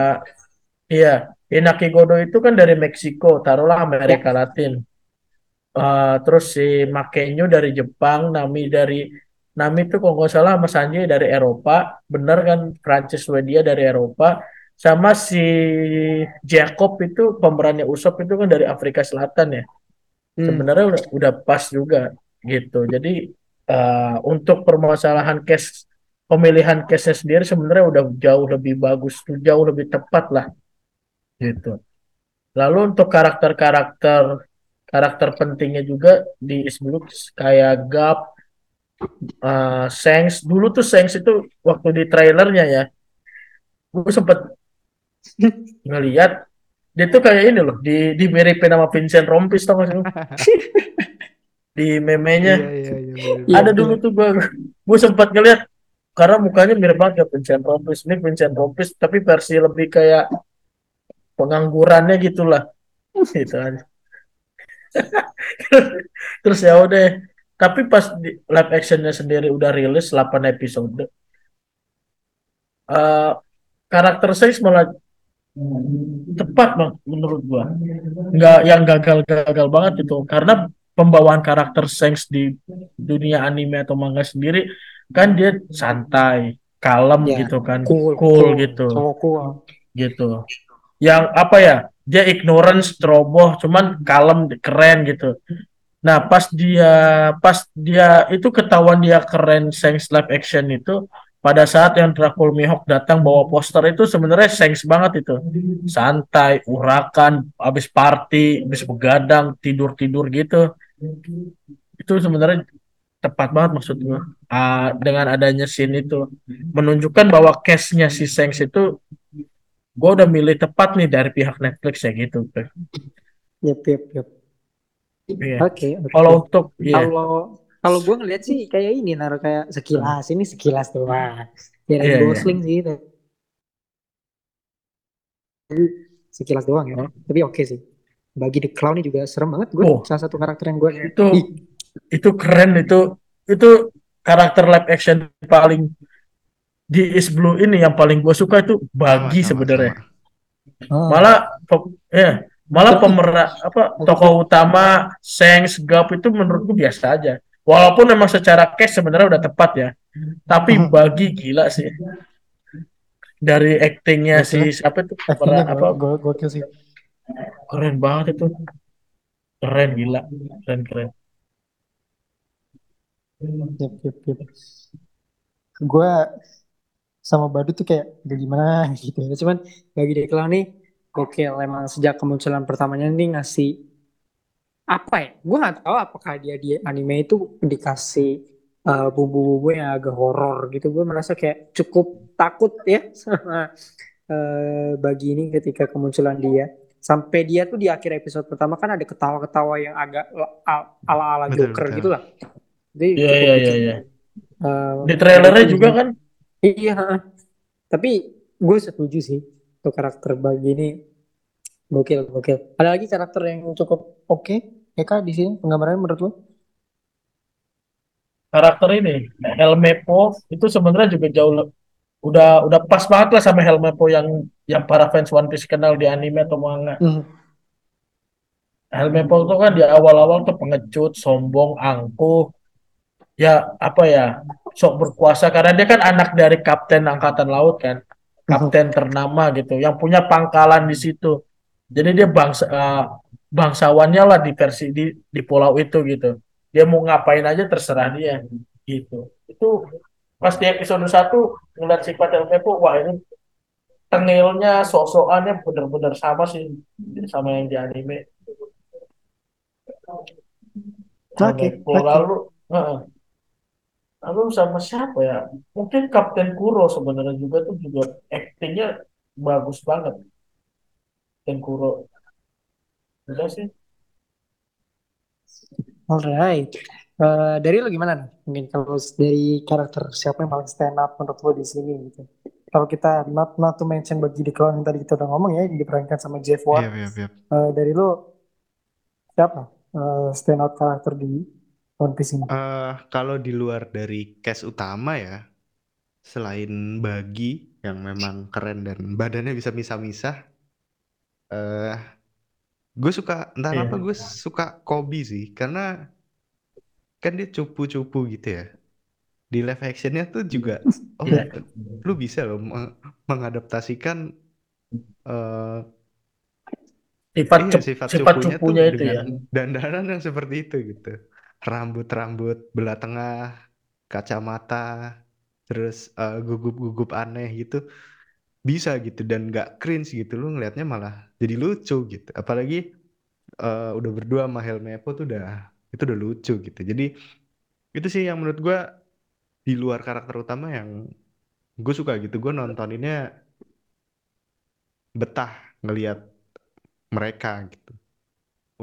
iya Inaki Godo itu kan dari Meksiko taruhlah Amerika ya. Latin uh, terus si Makenyo dari Jepang Nami dari Nami itu kalau nggak salah sama Sanji dari Eropa bener kan Prancis Swedia dari Eropa sama si Jacob itu pemerannya Usop itu kan dari Afrika Selatan ya hmm. sebenarnya udah udah pas juga gitu. Jadi uh, untuk permasalahan case pemilihan case sendiri sebenarnya udah jauh lebih bagus, jauh lebih tepat lah gitu. Lalu untuk karakter-karakter karakter pentingnya juga di East Blue kayak Gap, uh, Shanks. Dulu tuh Shanks itu waktu di trailernya ya, gue sempet ngeliat dia tuh kayak ini loh, di di miripin sama Vincent Rompis tau gak sih? Di memenya.
Iya, iya, iya.
Iya,
Ada dulu tuh gue gue sempat ngeliat karena mukanya mirip banget kayak Vincent Rompis. Ini Vincent Rompis tapi versi lebih kayak penganggurannya gitulah. Gitu aja. Terus ya udah. Tapi pas di live actionnya sendiri udah rilis 8 episode. eh karakter Shanks malah tepat bang menurut gua. Nggak yang gagal-gagal banget itu. Karena pembawaan karakter Shanks di dunia anime atau manga sendiri kan dia santai, kalem
Ya,
gitu kan,
Cool,
cool gitu,
Cowok cool.
gitu. Yang apa ya? Dia ignorance, ceroboh, cuman kalem, keren gitu. Nah, pas dia pas dia itu ketahuan dia keren Shanks live action itu pada saat yang Dracul Mihawk datang bawa poster itu sebenarnya Shanks banget itu. Santai, urakan, habis party, habis begadang, tidur-tidur gitu. Itu sebenarnya tepat banget maksud gue. Ah, dengan adanya scene itu menunjukkan bahwa case-nya si Shanks itu gue udah milih tepat nih dari pihak Netflix ya gitu.
Yep, yep, yep.
Iya.
Oke, oke.
Kalau untuk iya.
Kalau kalau gue ngeliat sih kayak ini naruh kayak sekilas ini sekilas doang. Ya
iya.
Gosling sih itu. Sekilas doang ya.
Oh.
Tapi oke sih. Bagi The Clown ini juga serem banget. Gue
Oh.
salah satu karakter yang gue
itu
Ih,
itu keren itu itu karakter live action paling di East Blue ini yang paling gue suka itu Bagi sebenarnya
ah,
malah ya malah pemeran apa tokoh utama Shanks Gap itu menurutku biasa aja walaupun memang secara cast sebenarnya udah tepat ya tapi
Mhm.
Bagi gila sih dari actingnya si siapa itu
actingnya
pemeran apa
gue gue sih.
keren banget itu keren gila keren keren
Yep, yep, yep. Gue sama Badu tuh kayak gimana gitu. Cuman bagi The Clown nih gokil emang sejak kemunculan pertamanya nih ngasih apa ya? Gue nggak tahu apakah dia di anime itu dikasih uh, bumbu-bumbu yang agak horor gitu. Gue merasa kayak cukup takut ya sama uh, bagi ini ketika kemunculan dia. Sampai dia tuh di akhir episode pertama kan ada ketawa-ketawa yang agak la- ala-ala Joker
betul.
gitu lah. Jadi
iya
cukup
iya
lucu.
iya iya
Uh,
di trailernya juga kan
Iya, heeh. tapi gue setuju sih untuk karakter bagi ini gokil gokil. Ada lagi karakter yang cukup oke, Eka di sini penggambarannya menurut lo?
karakter ini Helmepo itu sebenarnya juga jauh udah udah pas banget lah sama Helmepo yang yang para fans One Piece kenal di anime atau manga.
Hmm.
Helmepo itu kan di awal-awal tuh pengecut, sombong, angkuh, ya apa ya sok berkuasa karena dia kan anak dari kapten angkatan laut kan, kapten ternama gitu, yang punya pangkalan di situ. Jadi dia bangsa eh, bangsawannya lah di versi di di pulau itu gitu. Dia mau ngapain aja terserah dia gitu. Itu pas di episode 1 ngeliat sifat Helmepo, wah ini tengilnya, sok-sokannya bener-bener sama sih sama yang di anime.
Oke.
Lalu, lalu sama siapa ya? Mungkin Kapten Kuro sebenarnya juga tuh juga actingnya bagus banget. Kapten Kuro. Udah sih.
Alright. Eh, dari lo gimana nih? Mungkin kalau dari karakter siapa yang paling stand out menurut lo di sini gitu? Kalau kita not not to mention bagi The Clown yang tadi kita udah ngomong ya, yang diperankan sama Jeff
Iya,
Ward.
iya, iya.
Eh, dari lo siapa eh, stand out karakter di One Piece ini?
Eh, kalau di luar dari cast utama ya, selain Bagi yang memang keren dan badannya bisa misah-misah, eh gue suka entah
Iya.
kenapa gue suka Kobe sih, karena kan dia cupu-cupu gitu ya. Di live actionnya tuh juga, oh
Iya.
lu bisa loh meng- mengadaptasikan eh
Sifat
iya
cep-
sifat
sifat
cupunya tuh
cupunya itu ya.
dengan dandanan yang seperti itu gitu. Rambut-rambut belah tengah, kacamata, terus eh, gugup-gugup aneh gitu. Bisa gitu dan nggak cringe gitu lu ngelihatnya malah jadi lucu gitu. Apalagi eh, udah berdua sama Helmepo tuh udah itu udah lucu gitu. Jadi itu sih yang menurut gue di luar karakter utama yang gue suka gitu. Gue nontoninnya betah ngelihat mereka gitu.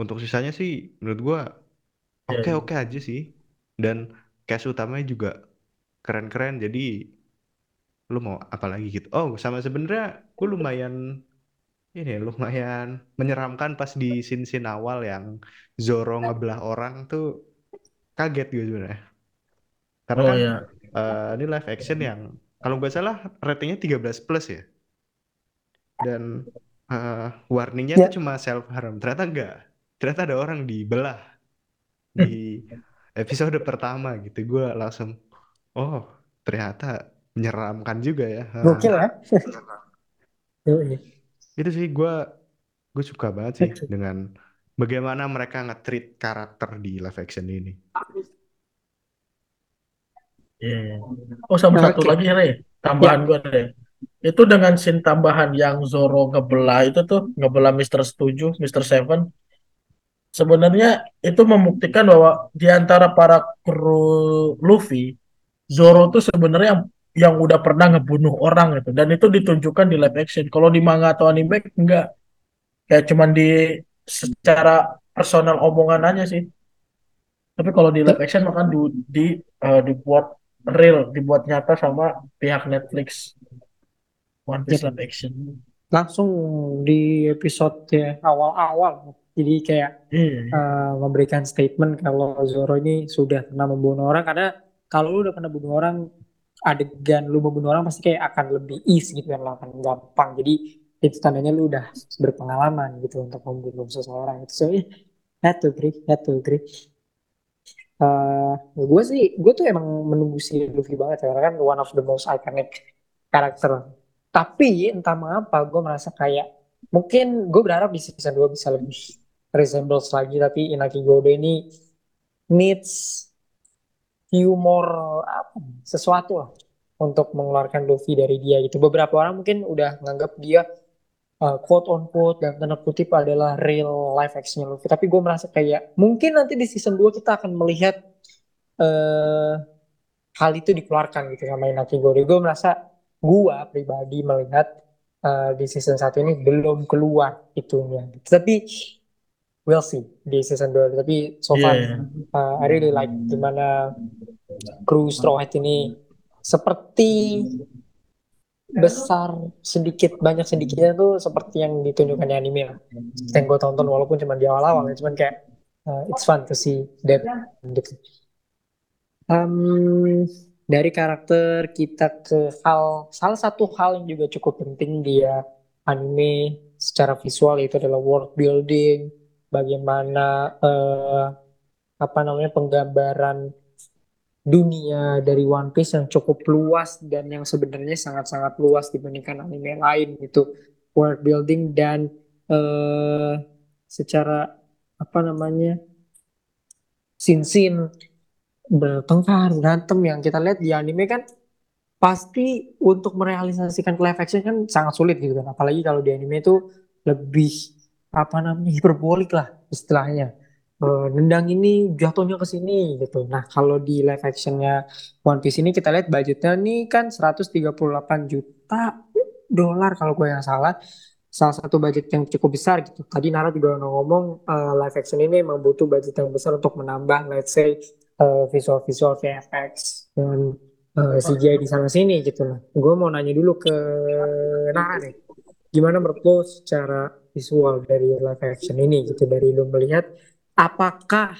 Untuk sisanya sih menurut gue
Iya,
oke
iya.
oke aja sih. Dan cast utamanya juga keren-keren. Jadi lu mau apa lagi gitu. Oh sama sebenarnya gue lumayan ini ya, lumayan menyeramkan pas di scene-scene awal yang Zoro ngebelah orang tuh kaget gue sebenarnya. Karena
Oh
kan
ya,
eh, ini live action yang kalau nggak salah ratingnya 13 plus ya. Dan eh, warningnya
Ya.
tuh cuma self harm. Ternyata enggak. Ternyata ada orang dibelah di episode pertama gitu. Gue langsung, oh ternyata menyeramkan juga ya.
Gokil ya.
Itu sih gue gue suka banget sih dengan bagaimana mereka nge-treat karakter di live action ini.
iya. iya. Oh sama satu
Oke.
lagi Re, tambahan gue Re. Itu dengan scene tambahan yang Zoro ngebelah itu tuh ngebelah Mr. Setuju, Mr. Seven. Sebenarnya itu membuktikan bahwa di antara para kru Luffy, Zoro tuh sebenarnya yang yang udah pernah ngebunuh orang gitu dan itu ditunjukkan di live action. Kalau di manga atau anime enggak kayak cuman di secara personal omongan aja sih. Tapi kalau di live action maka di, di eh, dibuat real, dibuat nyata sama pihak Netflix One Piece
Yep.
live action.
Langsung di episode ya, awal-awal. Jadi kayak
Iya.
eh, memberikan statement kalau Zoro ini sudah pernah membunuh orang karena kalau lu udah pernah bunuh orang adegan lu membunuh orang pasti kayak akan lebih easy gitu kan akan gampang. Jadi itu tandanya lu udah berpengalaman gitu untuk membunuh seseorang itu so yeah, had to agree had to agree gue sih gue tuh emang menunggu si Luffy banget ya karena kan one of the most iconic karakter tapi entah mengapa gue merasa kayak mungkin gue berharap di season 2 bisa lebih resembles lagi tapi Inaki Godo ini needs more apa sesuatu lah untuk mengeluarkan Luffy dari dia gitu. Beberapa orang mungkin udah nganggap dia uh, quote on quote dan tanda kutip adalah real life actionnya Luffy. Tapi gue merasa kayak mungkin nanti di season 2 kita akan melihat uh, hal itu dikeluarkan gitu sama Inaki Godo gue merasa gue pribadi melihat uh, di season 1 ini belum keluar itunya. Tapi we'll see di season 2 tapi so far
Iya.
uh, I really like gimana kru Straw Hat ini seperti besar sedikit banyak sedikitnya tuh seperti yang ditunjukkan di anime lah. Seperti yang gue tonton walaupun cuma di awal-awal ya, cuman kayak uh, it's fun to see that gitu. Um, dari karakter kita ke hal salah satu hal yang juga cukup penting dia anime secara visual itu adalah world building bagaimana uh, apa namanya penggambaran dunia dari One Piece yang cukup luas dan yang sebenarnya sangat-sangat luas dibandingkan anime lain gitu. World building dan uh, secara apa namanya scene-scene bertengkar berantem yang kita lihat di anime kan pasti untuk merealisasikan live action kan sangat sulit gitu kan. Apalagi kalau di anime itu lebih apa namanya hiperbolik lah istilahnya uh, nendang ini jatuhnya ke sini gitu. Nah, kalau di live actionnya One Piece ini kita lihat budgetnya nih kan 138 juta dolar kalau gue yang salah. Salah satu budget yang cukup besar gitu. Tadi Nara juga ngomong uh, live action ini memang butuh budget yang besar untuk menambah let's say uh, visual-visual VFX dan uh, CGI di sana sini gitu lah. Gue mau nanya dulu ke Nara nih. Gimana menurut lo secara visual dari live action ini gitu dari lo melihat apakah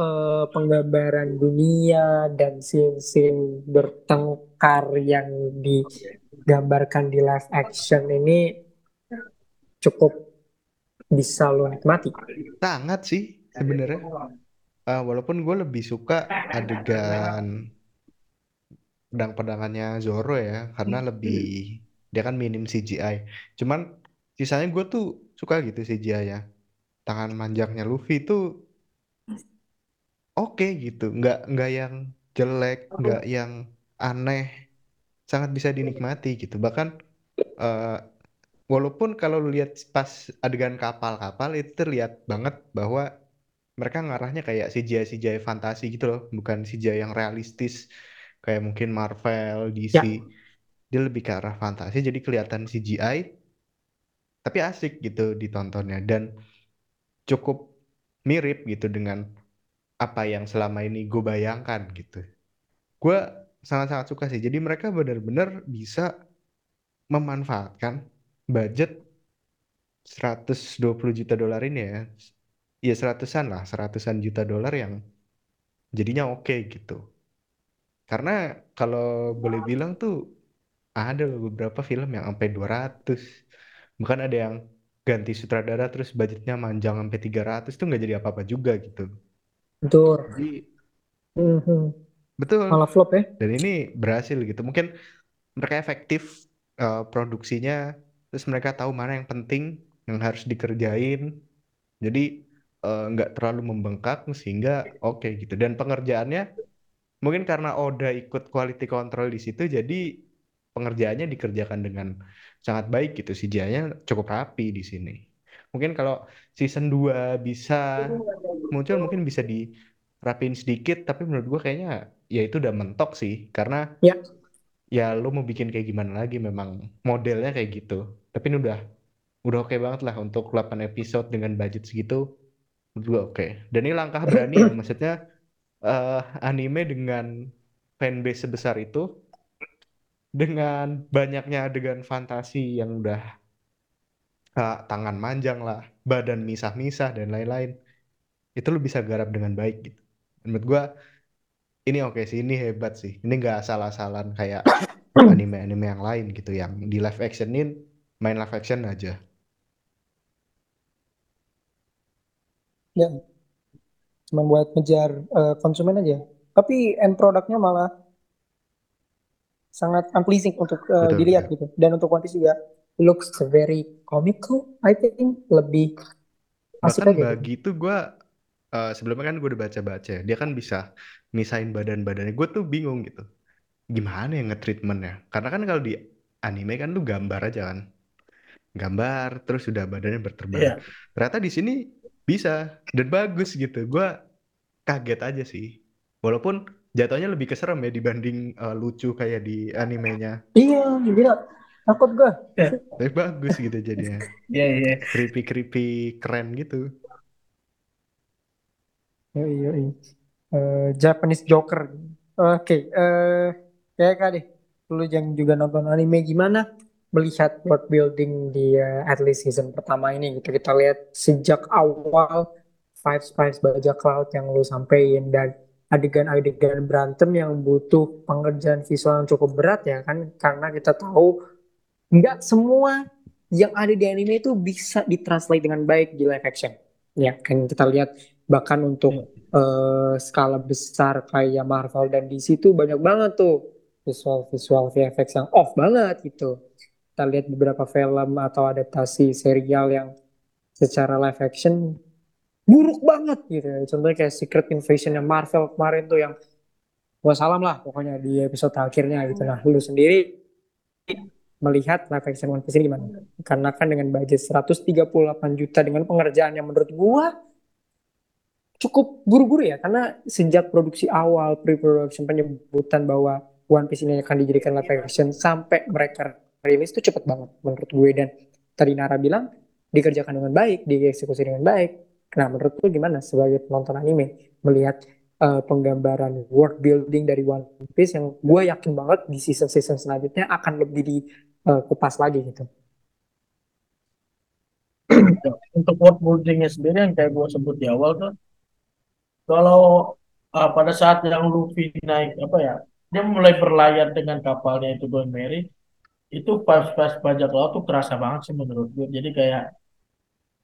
uh, penggambaran dunia dan scene-scene bertengkar yang digambarkan di live action ini cukup bisa lo nikmati?
Sangat sih sebenarnya. Uh, walaupun gue lebih suka adegan pedang-pedangannya Zoro ya, karena lebih dia kan minim CGI. Cuman sisanya gue tuh suka gitu CGI-nya. Tangan manjangnya Luffy itu oke gitu, nggak nggak yang jelek, nggak yang aneh, sangat bisa dinikmati gitu. Bahkan uh, walaupun kalau lu lihat pas adegan kapal-kapal itu terlihat banget bahwa mereka ngarahnya kayak CGI CGI fantasi gitu loh, bukan CGI yang realistis kayak mungkin Marvel, DC.
Ya.
Dia lebih ke arah fantasi jadi kelihatan CGI tapi asik gitu ditontonnya dan cukup mirip gitu dengan apa yang selama ini gue bayangkan gitu. Gue sangat-sangat suka sih. Jadi mereka benar-benar bisa memanfaatkan budget 120 juta dolar ini ya. Ya seratusan lah, seratusan juta dolar yang jadinya oke gitu. Karena kalau boleh bilang tuh ada beberapa film yang sampai 200. Bahkan ada yang ganti sutradara terus budgetnya manjang sampai 300 tuh nggak jadi apa-apa juga gitu.
Betul.
Jadi
Mhm.
betul.
Malah flop ya.
Dan ini berhasil gitu. Mungkin mereka efektif eh, produksinya, terus mereka tahu mana yang penting yang harus dikerjain. Jadi nggak terlalu membengkak sehingga oke gitu. Dan pengerjaannya mungkin karena Oda ikut quality control di situ, jadi pengerjaannya dikerjakan dengan sangat baik gitu. CGI-nya cukup rapi di sini. Mungkin kalau season 2 bisa muncul mungkin bisa dirapin sedikit, tapi menurut gua kayaknya ya itu udah mentok sih karena
Ya.
ya lo mau bikin kayak gimana lagi memang modelnya kayak gitu. Tapi ini udah udah oke banget lah untuk 8 episode dengan budget segitu. Menurut gua oke. Dan ini langkah berani ya maksudnya eh, anime dengan fanbase sebesar itu dengan banyaknya adegan fantasi yang udah eh, tangan manjang lah, badan misah-misah dan lain-lain. Itu lo bisa garap dengan baik gitu. Menurut gua ini oke sih, ini hebat sih. Ini nggak asal-asalan kayak anime-anime yang lain gitu yang di live actionin main live action aja.
Ya. Cuma buat ngejar eh, konsumen aja. Tapi end produknya malah sangat unpleasing untuk eh,
Betul,
dilihat
betul.
gitu. Dan untuk One Piece juga looks very comical, I think lebih asik
Bahkan
aja gitu.
bagi itu gue sebelumnya kan gue udah baca-baca ya, dia kan bisa misahin badan-badannya. Gue tuh bingung gitu, gimana ya nge-treatmentnya? Karena kan kalau di anime kan tuh gambar aja kan, gambar terus udah badannya berterbangan.
Iya.
Ternyata di sini bisa dan bagus gitu. Gue kaget aja sih, walaupun jatuhnya lebih keserem ya dibanding eh, lucu kayak di animenya.
Iya, gila. Takut gue.
Tapi bagus gitu jadinya,
Iya, iya.
creepy creepy keren gitu.
Iya, iya, iya. Eh, Japanese Joker. Oke, eh kayak kak deh. Lu yang juga nonton anime gimana melihat world building di eh, at least season pertama ini gitu. Kita lihat sejak awal Five Spice bajak laut yang lu sampein dan adegan-adegan berantem yang butuh pengerjaan visual yang cukup berat ya kan karena kita tahu nggak semua yang ada di anime itu bisa ditranslate dengan baik di live action. Ya kan kita lihat bahkan untuk eh, skala besar kayak Marvel dan DC itu banyak banget tuh visual-visual VFX yang off banget gitu. Kita lihat beberapa film atau adaptasi serial yang secara live action buruk banget gitu. Contohnya kayak Secret Invasion yang Marvel kemarin tuh yang wassalam lah pokoknya di episode akhirnya gitu. Nah, lu sendiri melihat live action One Piece ini gimana? Karena kan dengan budget 138 juta dengan pengerjaan yang menurut gua cukup buru-buru ya karena sejak produksi awal pre-production penyebutan bahwa One Piece ini akan dijadikan live action sampai mereka rilis itu cepet banget menurut gue dan tadi Nara bilang dikerjakan dengan baik, dieksekusi dengan baik. Nah menurut lu gimana sebagai penonton anime melihat eh, penggambaran world building dari One Piece yang gue yakin banget di season-season selanjutnya akan lebih dikupas lagi gitu.
Untuk world buildingnya sendiri yang kayak gue sebut di awal tuh, kalau uh, pada saat yang Luffy naik apa ya, dia mulai berlayar dengan kapalnya itu Going Merry, itu pas-pas bajak laut tuh kerasa banget sih menurut gue. Jadi kayak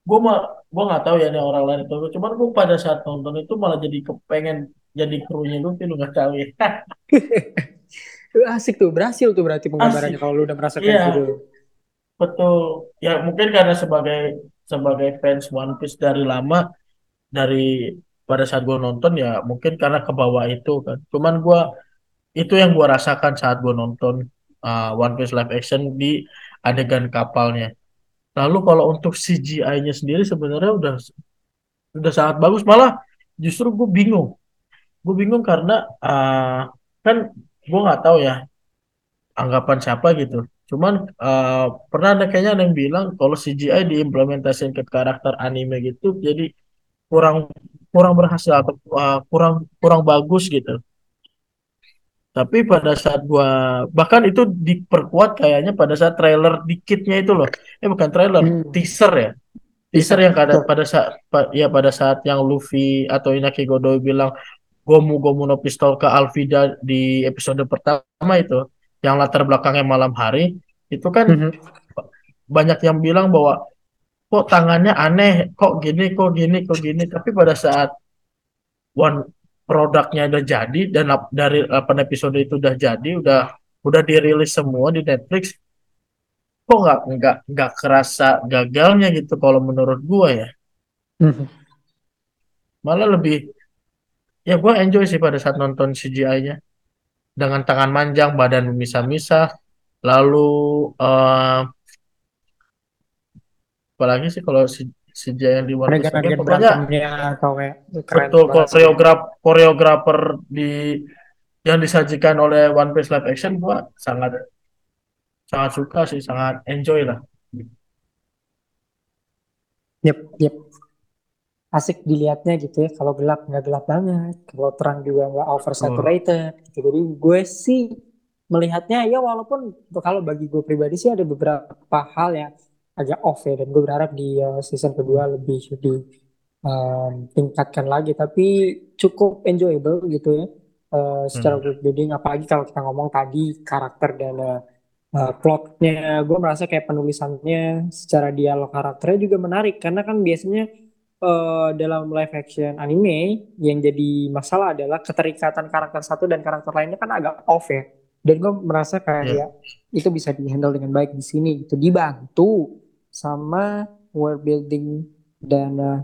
gue mah gue nggak tahu ya ini orang lain itu, cuman gue pada saat nonton itu malah jadi kepengen jadi krunya Luffy lu nggak tahu ya.
Asik tuh, berhasil tuh berarti penggambarannya kalau lu udah merasakan
Iya.
gitu.
Betul. Ya mungkin karena sebagai sebagai fans One Piece dari lama dari pada saat gue nonton ya mungkin karena ke bawah itu kan. Cuman gue itu yang gue rasakan saat gue nonton uh, One Piece live action di adegan kapalnya. Lalu kalau untuk CGI-nya sendiri sebenarnya udah udah sangat bagus. Malah justru gue bingung. Gue bingung karena uh, kan gue nggak tahu ya anggapan siapa gitu. Cuman uh, pernah ada kayaknya ada yang bilang kalau CGI diimplementasikan ke karakter anime gitu, jadi kurang kurang berhasil atau uh, kurang kurang bagus gitu. Tapi pada saat gua bahkan itu diperkuat kayaknya pada saat trailer dikitnya itu loh. Eh bukan trailer,
Hmm.
teaser ya. Teaser yang kada, pada saat pa- ya pada saat yang Luffy atau Inaki Godoy bilang Gomu Gomu no pistol ke Alvida di episode pertama itu yang latar belakangnya malam hari itu kan
Mhm.
banyak yang bilang bahwa kok tangannya aneh, kok gini, kok gini, kok gini. Tapi pada saat one produknya udah jadi dan dari 8 episode itu udah jadi, udah udah dirilis semua di Netflix, kok nggak nggak nggak kerasa gagalnya gitu kalau menurut gua ya.
Mhm.
Malah lebih ya gua enjoy sih pada saat nonton CGI-nya dengan tangan manjang, badan misah-misah, lalu eh apalagi sih kalau si CGI yang di One Piece
Adegan-adegan
pokoknya
atau kayak keren
betul koreograf koreografer di yang disajikan oleh One Piece live action gua sangat sangat suka sih sangat enjoy lah
Yep, yep. Asik dilihatnya gitu ya. Kalau gelap nggak gelap banget, kalau terang juga nggak oversaturated. Gitu. Jadi gue sih melihatnya ya walaupun kalau bagi gue pribadi sih ada beberapa hal yang agak off ya dan gue berharap di uh, season kedua lebih di um, tingkatkan lagi. Tapi cukup enjoyable gitu ya uh, secara
Hmm.
world building. Apalagi kalau kita ngomong tadi karakter dan uh, uh, plotnya. Gue merasa kayak penulisannya secara dialog karakternya juga menarik. Karena kan biasanya uh, dalam live action anime yang jadi masalah adalah keterikatan karakter satu dan karakter lainnya kan agak off ya. Dan gue merasa kayak itu bisa dihandle dengan baik di sini gitu. Dibantu sama world building dan uh,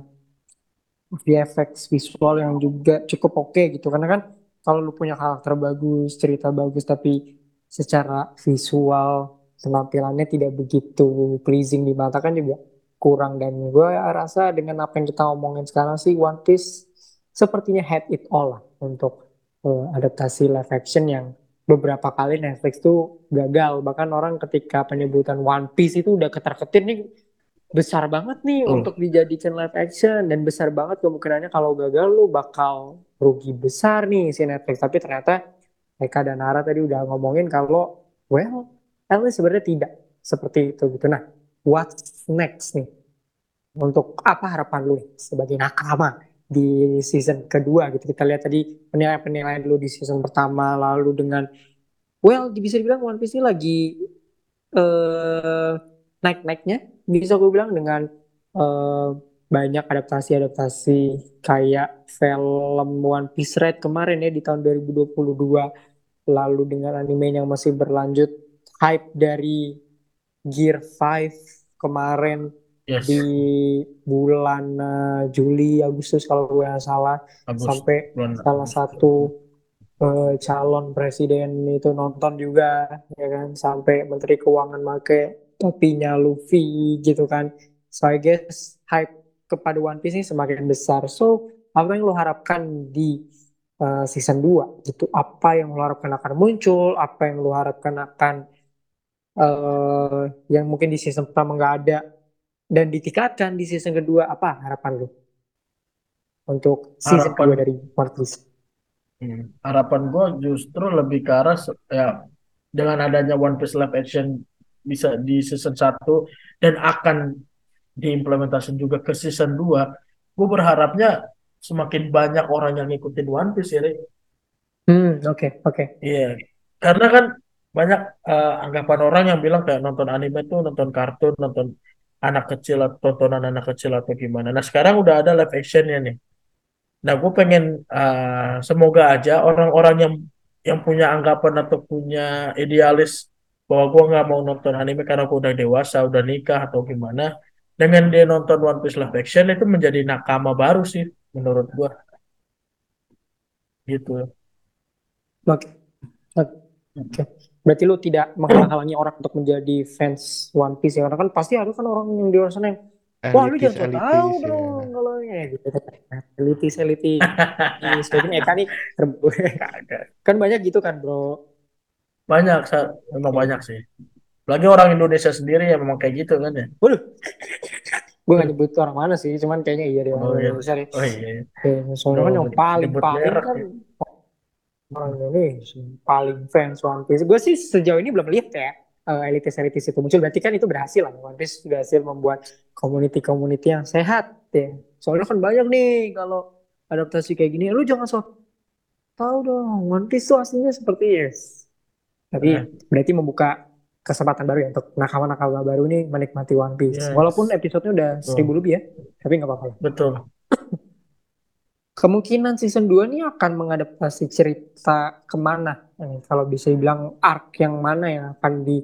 VFX visual yang juga cukup oke gitu. Karena kan kalau lu punya karakter bagus cerita bagus tapi secara visual penampilannya tidak begitu pleasing di mata kan juga kurang. Dan gue rasa dengan apa yang kita omongin sekarang sih One Piece sepertinya had it all lah untuk uh, adaptasi live action yang beberapa kali Netflix tuh gagal. Bahkan orang ketika penyebutan One Piece itu udah ketar-ketir nih besar banget nih
Betul.
untuk dijadikan live action. Dan besar banget kemungkinannya kalau gagal lu bakal rugi besar nih si Netflix. Tapi ternyata Eka dan Nara tadi udah ngomongin kalau well least sebenarnya tidak seperti itu gitu. Nah what's next nih? Untuk apa harapan lu sebagai nakama di season kedua gitu. Kita lihat tadi penilaian-penilaian dulu di season pertama lalu dengan well bisa dibilang One Piece ini lagi eh naik-naiknya. Bisa gue bilang dengan eh, banyak adaptasi-adaptasi kayak film One Piece Red kemarin ya di tahun 2022 lalu dengan anime yang masih berlanjut hype dari Gear 5 kemarin
yes.
Di bulan eh, Juli Agustus kalau gue nggak salah.
Bagus
sampai
Bulan-
salah satu eh, calon presiden itu nonton juga ya kan? Sampai menteri keuangan make topinya Luffy gitu kan. So I guess hype kepada One Piece ini semakin besar. So apa yang lo harapkan di eh, season 2 gitu. Apa yang lo harapkan akan muncul? Apa yang lo harapkan akan eh yang mungkin di season pertama nggak ada dan ditingkatkan di season kedua apa harapan lo untuk season
Harapan-
kedua dari One Piece
Hmm. Harapan gue justru lebih ke arah ya dengan adanya One Piece live action bisa di season 1 dan akan diimplementasikan juga ke season 2 gue berharapnya semakin banyak orang yang ngikutin One Piece ya.
Hmm, oke, oke.
Iya, karena kan banyak eh, anggapan orang yang bilang kayak nonton anime tuh nonton kartun, nonton anak kecil tontonan anak kecil atau gimana. Nah sekarang udah ada live actionnya nih. Nah gue pengen eh, semoga aja orang-orang yang yang punya anggapan atau punya idealis bahwa gue nggak mau nonton anime karena gue udah dewasa, udah nikah atau gimana. Dengan dia nonton One Piece live action itu menjadi nakama baru sih menurut gue. Gitu.
Oke. Oke. Berarti lu tidak menghalang-halangi orang untuk menjadi fans One Piece ya? Karena kan pasti ada kan orang yang di luar sana yang wah lu jangan
elitis
tahu
ya
dong kalau ya gitu. Elitis elitis. Sebagian Eka nih kan banyak gitu kan bro?
Banyak, memang banyak sih. Lagi orang Indonesia sendiri ya memang kayak gitu kan ya.
waduh. Gue gak nyebut orang mana sih cuman kayaknya iya deh
Oh
orang
iya.
Indonesia deh.
Oh iya.
Soalnya kan yang paling paling kan
ya.
Orang Indonesia paling fans One Piece. Gue sih sejauh ini belum lihat ya elitis elitis itu muncul. Berarti kan itu berhasil lah. One Piece berhasil membuat community-community yang sehat ya. Soalnya kan banyak nih kalau adaptasi kayak gini, lu jangan so tahu dong. One Piece tuh aslinya seperti yes. Tapi
Nah.
berarti membuka kesempatan baru ya untuk nakama-nakama baru nih menikmati One Piece.
Yes.
Walaupun episodenya udah seribu lebih ya, tapi nggak apa-apa.
Betul.
Kemungkinan season 2 nih akan mengadaptasi cerita ke mana? Eh, kalau bisa dibilang arc yang mana yang akan di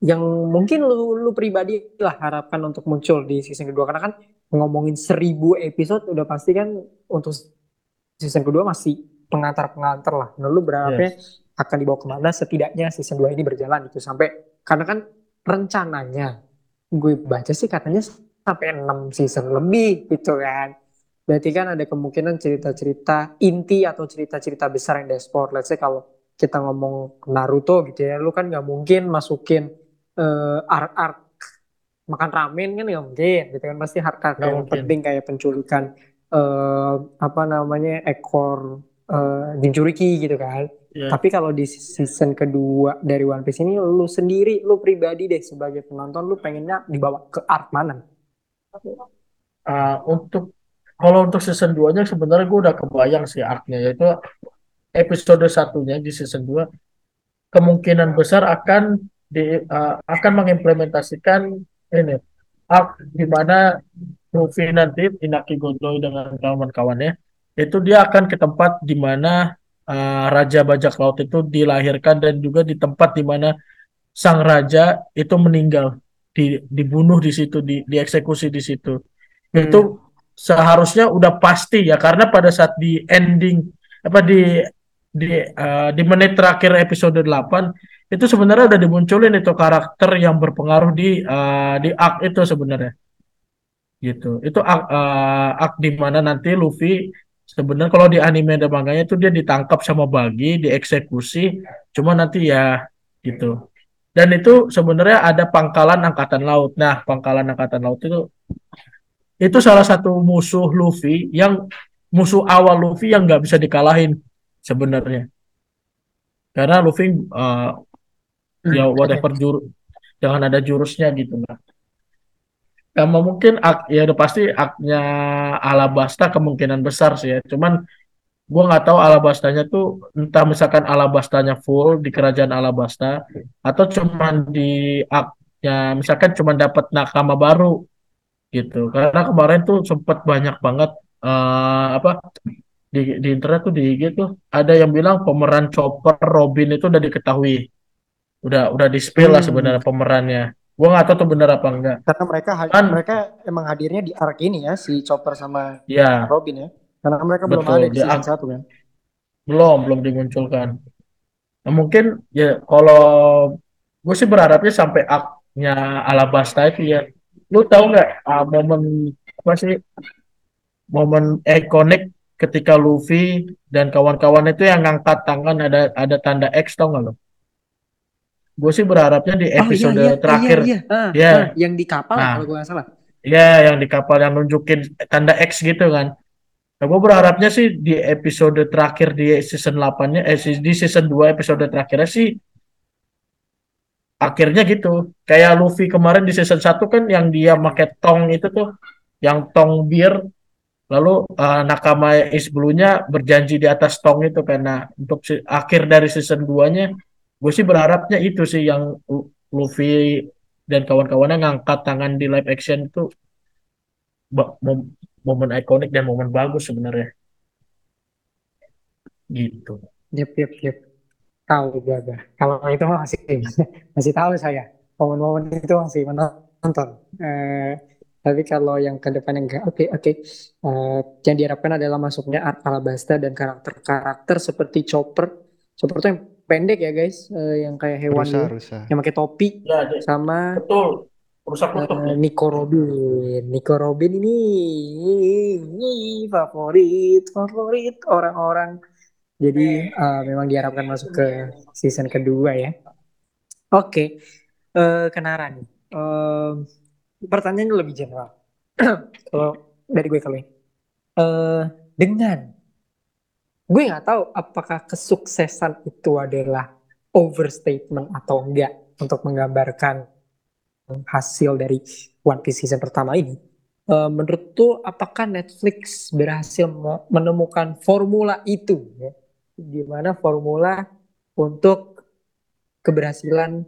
yang mungkin lu, lu pribadi lah harapkan untuk muncul di season kedua karena kan ngomongin seribu episode udah pasti kan untuk season kedua masih pengantar-pengantar lah. Nah, lu berharapnya akan dibawa ke mana setidaknya season 2 ini berjalan itu sampai karena kan rencananya gue baca sih katanya sampai 6 season lebih gitu kan. Berarti kan ada kemungkinan cerita-cerita inti atau cerita-cerita besar yang di export. Let's say kalau kita ngomong Naruto gitu ya, lu kan nggak mungkin masukin eh, arc-arc makan ramen kan nggak mungkin gitu kan pasti harta yang
mungkin.
penting kayak penculikan eh, apa namanya ekor eh, Jinchuriki gitu kan.
Ya.
Tapi kalau di season kedua dari One Piece ini lu sendiri, lu pribadi deh sebagai penonton, lu pengennya dibawa ke arc mana?
Ah, untuk kalau untuk season 2-nya sebenarnya gue udah kebayang sih arc-nya yaitu episode satunya di season 2 kemungkinan besar akan di ah, akan mengimplementasikan ini arc di mana Luffy nanti Inaki Godoy dengan kawan-kawannya itu dia akan ke tempat di mana ah, Raja Bajak Laut itu dilahirkan dan juga di tempat di mana sang raja itu meninggal di, dibunuh di situ di, dieksekusi di situ. Itu seharusnya udah pasti ya karena pada saat di ending apa di di eh, di menit terakhir episode 8 itu sebenarnya udah dimunculin itu karakter yang berpengaruh di eh, di arc itu sebenarnya. Gitu. Itu arc, eh, arc di mana nanti Luffy sebenarnya kalau di anime dan manganya itu dia ditangkap sama Buggy dieksekusi cuma nanti ya gitu. Dan itu sebenarnya ada pangkalan angkatan laut. Nah pangkalan angkatan laut itu itu salah satu musuh Luffy yang musuh awal Luffy yang nggak bisa dikalahin sebenarnya. Karena Luffy eh, ya whatever jurus jangan ada jurusnya gitu lah sama mungkin ak, ya udah pasti aknya Alabasta kemungkinan besar sih ya. Cuman gua nggak tahu Alabastanya tuh entah misalkan Alabastanya full di kerajaan Alabasta atau cuman di aknya misalkan cuman dapat nakama baru gitu karena kemarin tuh sempet banyak banget eh, apa di, di internet tuh di IG tuh ada yang bilang pemeran Chopper Robin itu udah diketahui udah udah di spill lah
Hmm.
sebenarnya pemerannya gua nggak tahu tuh bener apa enggak
Karena mereka
Kan-
mereka emang hadirnya di arc ini ya si Chopper sama
ya
Robin ya. Karena mereka belum
Betul,
ada di season. 1 kan.
belum belum dimunculkan nah, mungkin ya kalau gue sih berharapnya sampai aknya Alabasta itu ya lu tahu nggak ah, momen apa sih momen ikonik ketika Luffy dan kawan-kawan itu yang ngangkat tangan ada ada tanda X tau nggak lo? Gue sih berharapnya di episode
oh, iya, iya,
terakhir,
iya, iya. Ah,
Iya.
ah, yang di kapal
Nah.
kalau gue nggak salah.
ya yang di kapal yang nunjukin tanda X gitu kan. Nah, gue berharapnya sih di episode terakhir di season 8-nya, eh di season 2 episode terakhirnya sih akhirnya gitu. Kayak Luffy kemarin di season 1 kan yang dia pakai tong itu tuh, yang tong bir, lalu eh, nakama Ace Blue-nya berjanji di atas tong itu karena untuk si- akhir dari season 2-nya, gue sih berharapnya itu sih yang Lu- Luffy dan kawan-kawannya ngangkat tangan di live action itu momen ikonik dan momen bagus sebenarnya. Gitu.
Yep, yep, yep. Tahu gue gue. Kalau itu masih masih tahu saya. Momen-momen itu masih menonton. Eh, tapi kalau yang ke depan enggak, oke, oke. Eh, yang diharapkan adalah masuknya Art Alabasta dan karakter-karakter seperti Chopper. Chopper tuh yang pendek ya guys, eh, yang kayak hewan
Rusa, rusa.
yang pakai topi
Ya, dia.
sama
Betul. Rusak kutub
eh. Nico Robin. Nico Robin ini, ini favorit favorit orang-orang. Jadi eh, memang diharapkan masuk ke season kedua ya. Oke, eh Kenara nih. Eh, pertanyaannya lebih general. Kalau dari gue kali, eh dengan gue nggak tahu apakah kesuksesan itu adalah overstatement atau enggak untuk menggambarkan hasil dari One Piece season pertama ini. Eh, menurut tuh apakah Netflix berhasil me- menemukan formula itu ya? Gimana formula untuk keberhasilan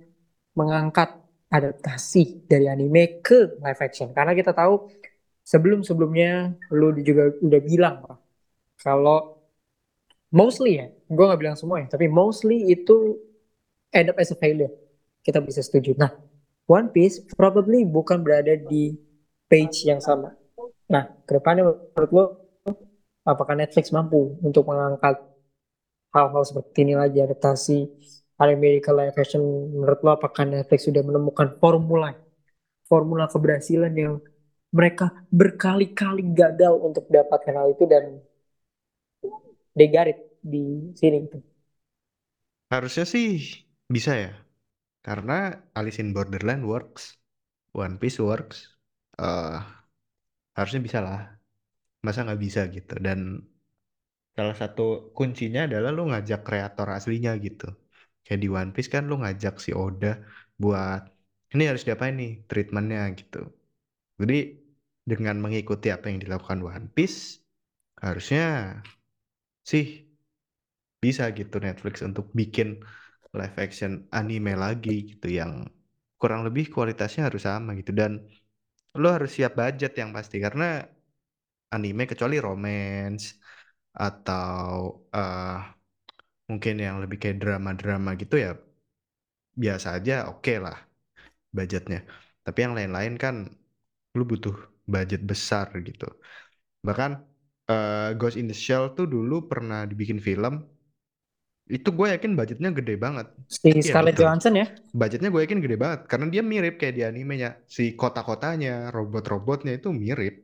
mengangkat adaptasi dari anime ke live action? Karena kita tahu sebelum-sebelumnya lu juga udah bilang kalau mostly ya, gue nggak bilang semua ya, tapi mostly itu end up as a failure. Kita bisa setuju. Nah, One Piece probably bukan berada di page yang sama. Nah, ke depannya menurut lo, apakah Netflix mampu untuk mengangkat hal-hal seperti ini lagi adaptasi anime ke live action? Menurut lo, apakah Netflix sudah menemukan formula, formula keberhasilan yang mereka berkali-kali gagal untuk dapatkan hal itu dan they got it di sini gitu.
Harusnya sih bisa ya. Karena Alice in Borderland works, One Piece works, eh harusnya bisa lah. Masa nggak bisa gitu. Dan salah satu kuncinya adalah lu ngajak kreator aslinya gitu. Kayak di One Piece kan lu ngajak si Oda buat ini harus diapain nih treatmentnya gitu. Jadi dengan mengikuti apa yang dilakukan One Piece, harusnya sih bisa gitu Netflix untuk bikin live action anime lagi gitu yang kurang lebih kualitasnya harus sama gitu dan lo harus siap budget yang pasti karena anime kecuali romance atau eh mungkin yang lebih kayak drama-drama gitu ya biasa aja oke lah budgetnya. Tapi yang lain-lain kan lu butuh budget besar gitu. Bahkan eh, Ghost in the Shell tuh dulu pernah dibikin film itu gue yakin budgetnya gede banget.
Si
Iya,
Scarlett
betul.
Johansson ya,
budgetnya gue yakin gede banget karena dia mirip kayak di animenya. Si kota-kotanya robot-robotnya itu mirip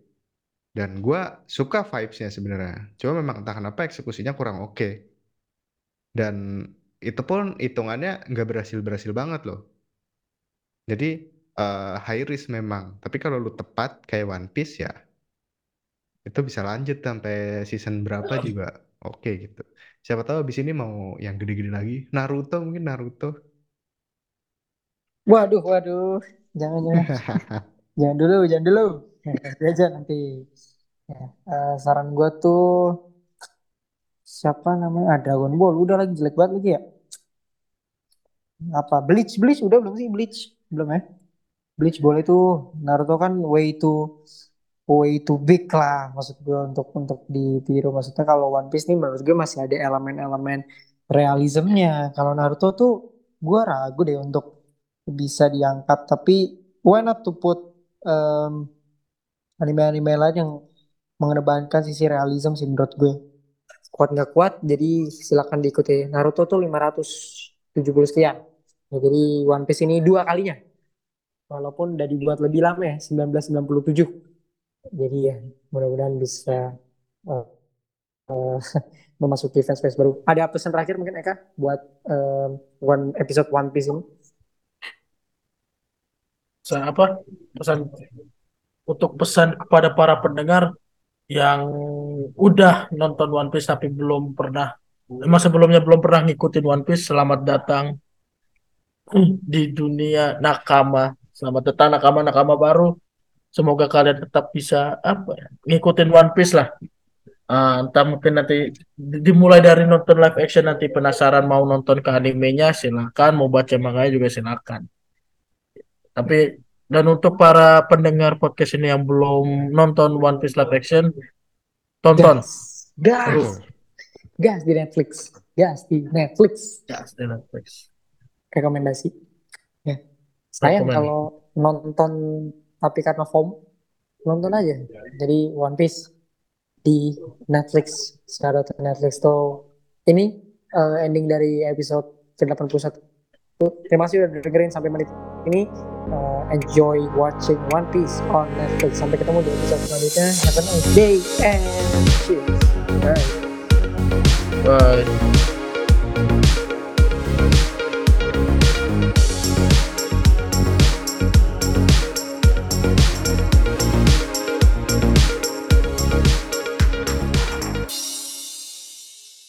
dan gue suka vibesnya sebenarnya. Cuma memang entah kenapa eksekusinya kurang oke. Dan itu pun hitungannya nggak berhasil berhasil banget loh. Jadi eh, high risk memang. Tapi kalau lu tepat kayak One Piece ya itu bisa lanjut sampai season berapa juga. Oke gitu. Siapa tahu abis ini mau yang gede-gede lagi. Naruto mungkin Naruto.
Waduh waduh, jangan jangan, jangan dulu, jangan dulu, nanti aja nanti. Ya, eh, saran gue tuh siapa namanya? Ah, Dragon Ball, udah lagi jelek banget lagi ya. Apa Bleach Bleach udah belum sih Bleach belum ya? Bleach boleh tuh. Naruto kan way too way too big lah maksud gue untuk untuk ditiru. Maksudnya kalau One Piece nih menurut gue masih ada elemen-elemen realismnya. Kalau Naruto tuh gue ragu deh untuk bisa diangkat. Tapi why not to put um, anime-anime lain yang mengedepankan sisi realism sih menurut gue. Kuat nggak kuat, jadi silakan diikuti. Naruto tuh 570 sekian. Ya, jadi One Piece ini dua kalinya. Walaupun udah dibuat lebih lama ya, 1997. Jadi ya mudah-mudahan bisa uh, uh, memasuki fans-fans baru. Ada pesan terakhir mungkin Eka buat um, one episode One Piece ini?
Pesan apa? Pesan untuk pesan kepada para pendengar yang udah nonton One Piece tapi belum pernah emang sebelumnya belum pernah ngikutin One Piece selamat datang di dunia nakama. Selamat datang nakama nakama baru. Semoga kalian tetap bisa apa ya, ngikutin One Piece lah. Ah, entah mungkin nanti di- dimulai dari nonton live action nanti penasaran mau nonton ke animenya silakan. Mau baca manganya juga silakan. Tapi dan untuk para pendengar podcast ini yang belum nonton One Piece live action tonton
Gas, gas, gas di Netflix, gas di Netflix.
ya di Netflix
Rekomendasi. Ya. Sayang kalau nonton tapi karena FOMO, nonton aja. Jadi One Piece di Netflix. To Netflix tuh. Ini eh, ending dari episode ke-81. Terima kasih udah dengerin sampai menit ini. Enjoy watching One Piece on Netflix. Sampai ketemu di episode selanjutnya. Have a nice day and cheers. Bye.
Bye.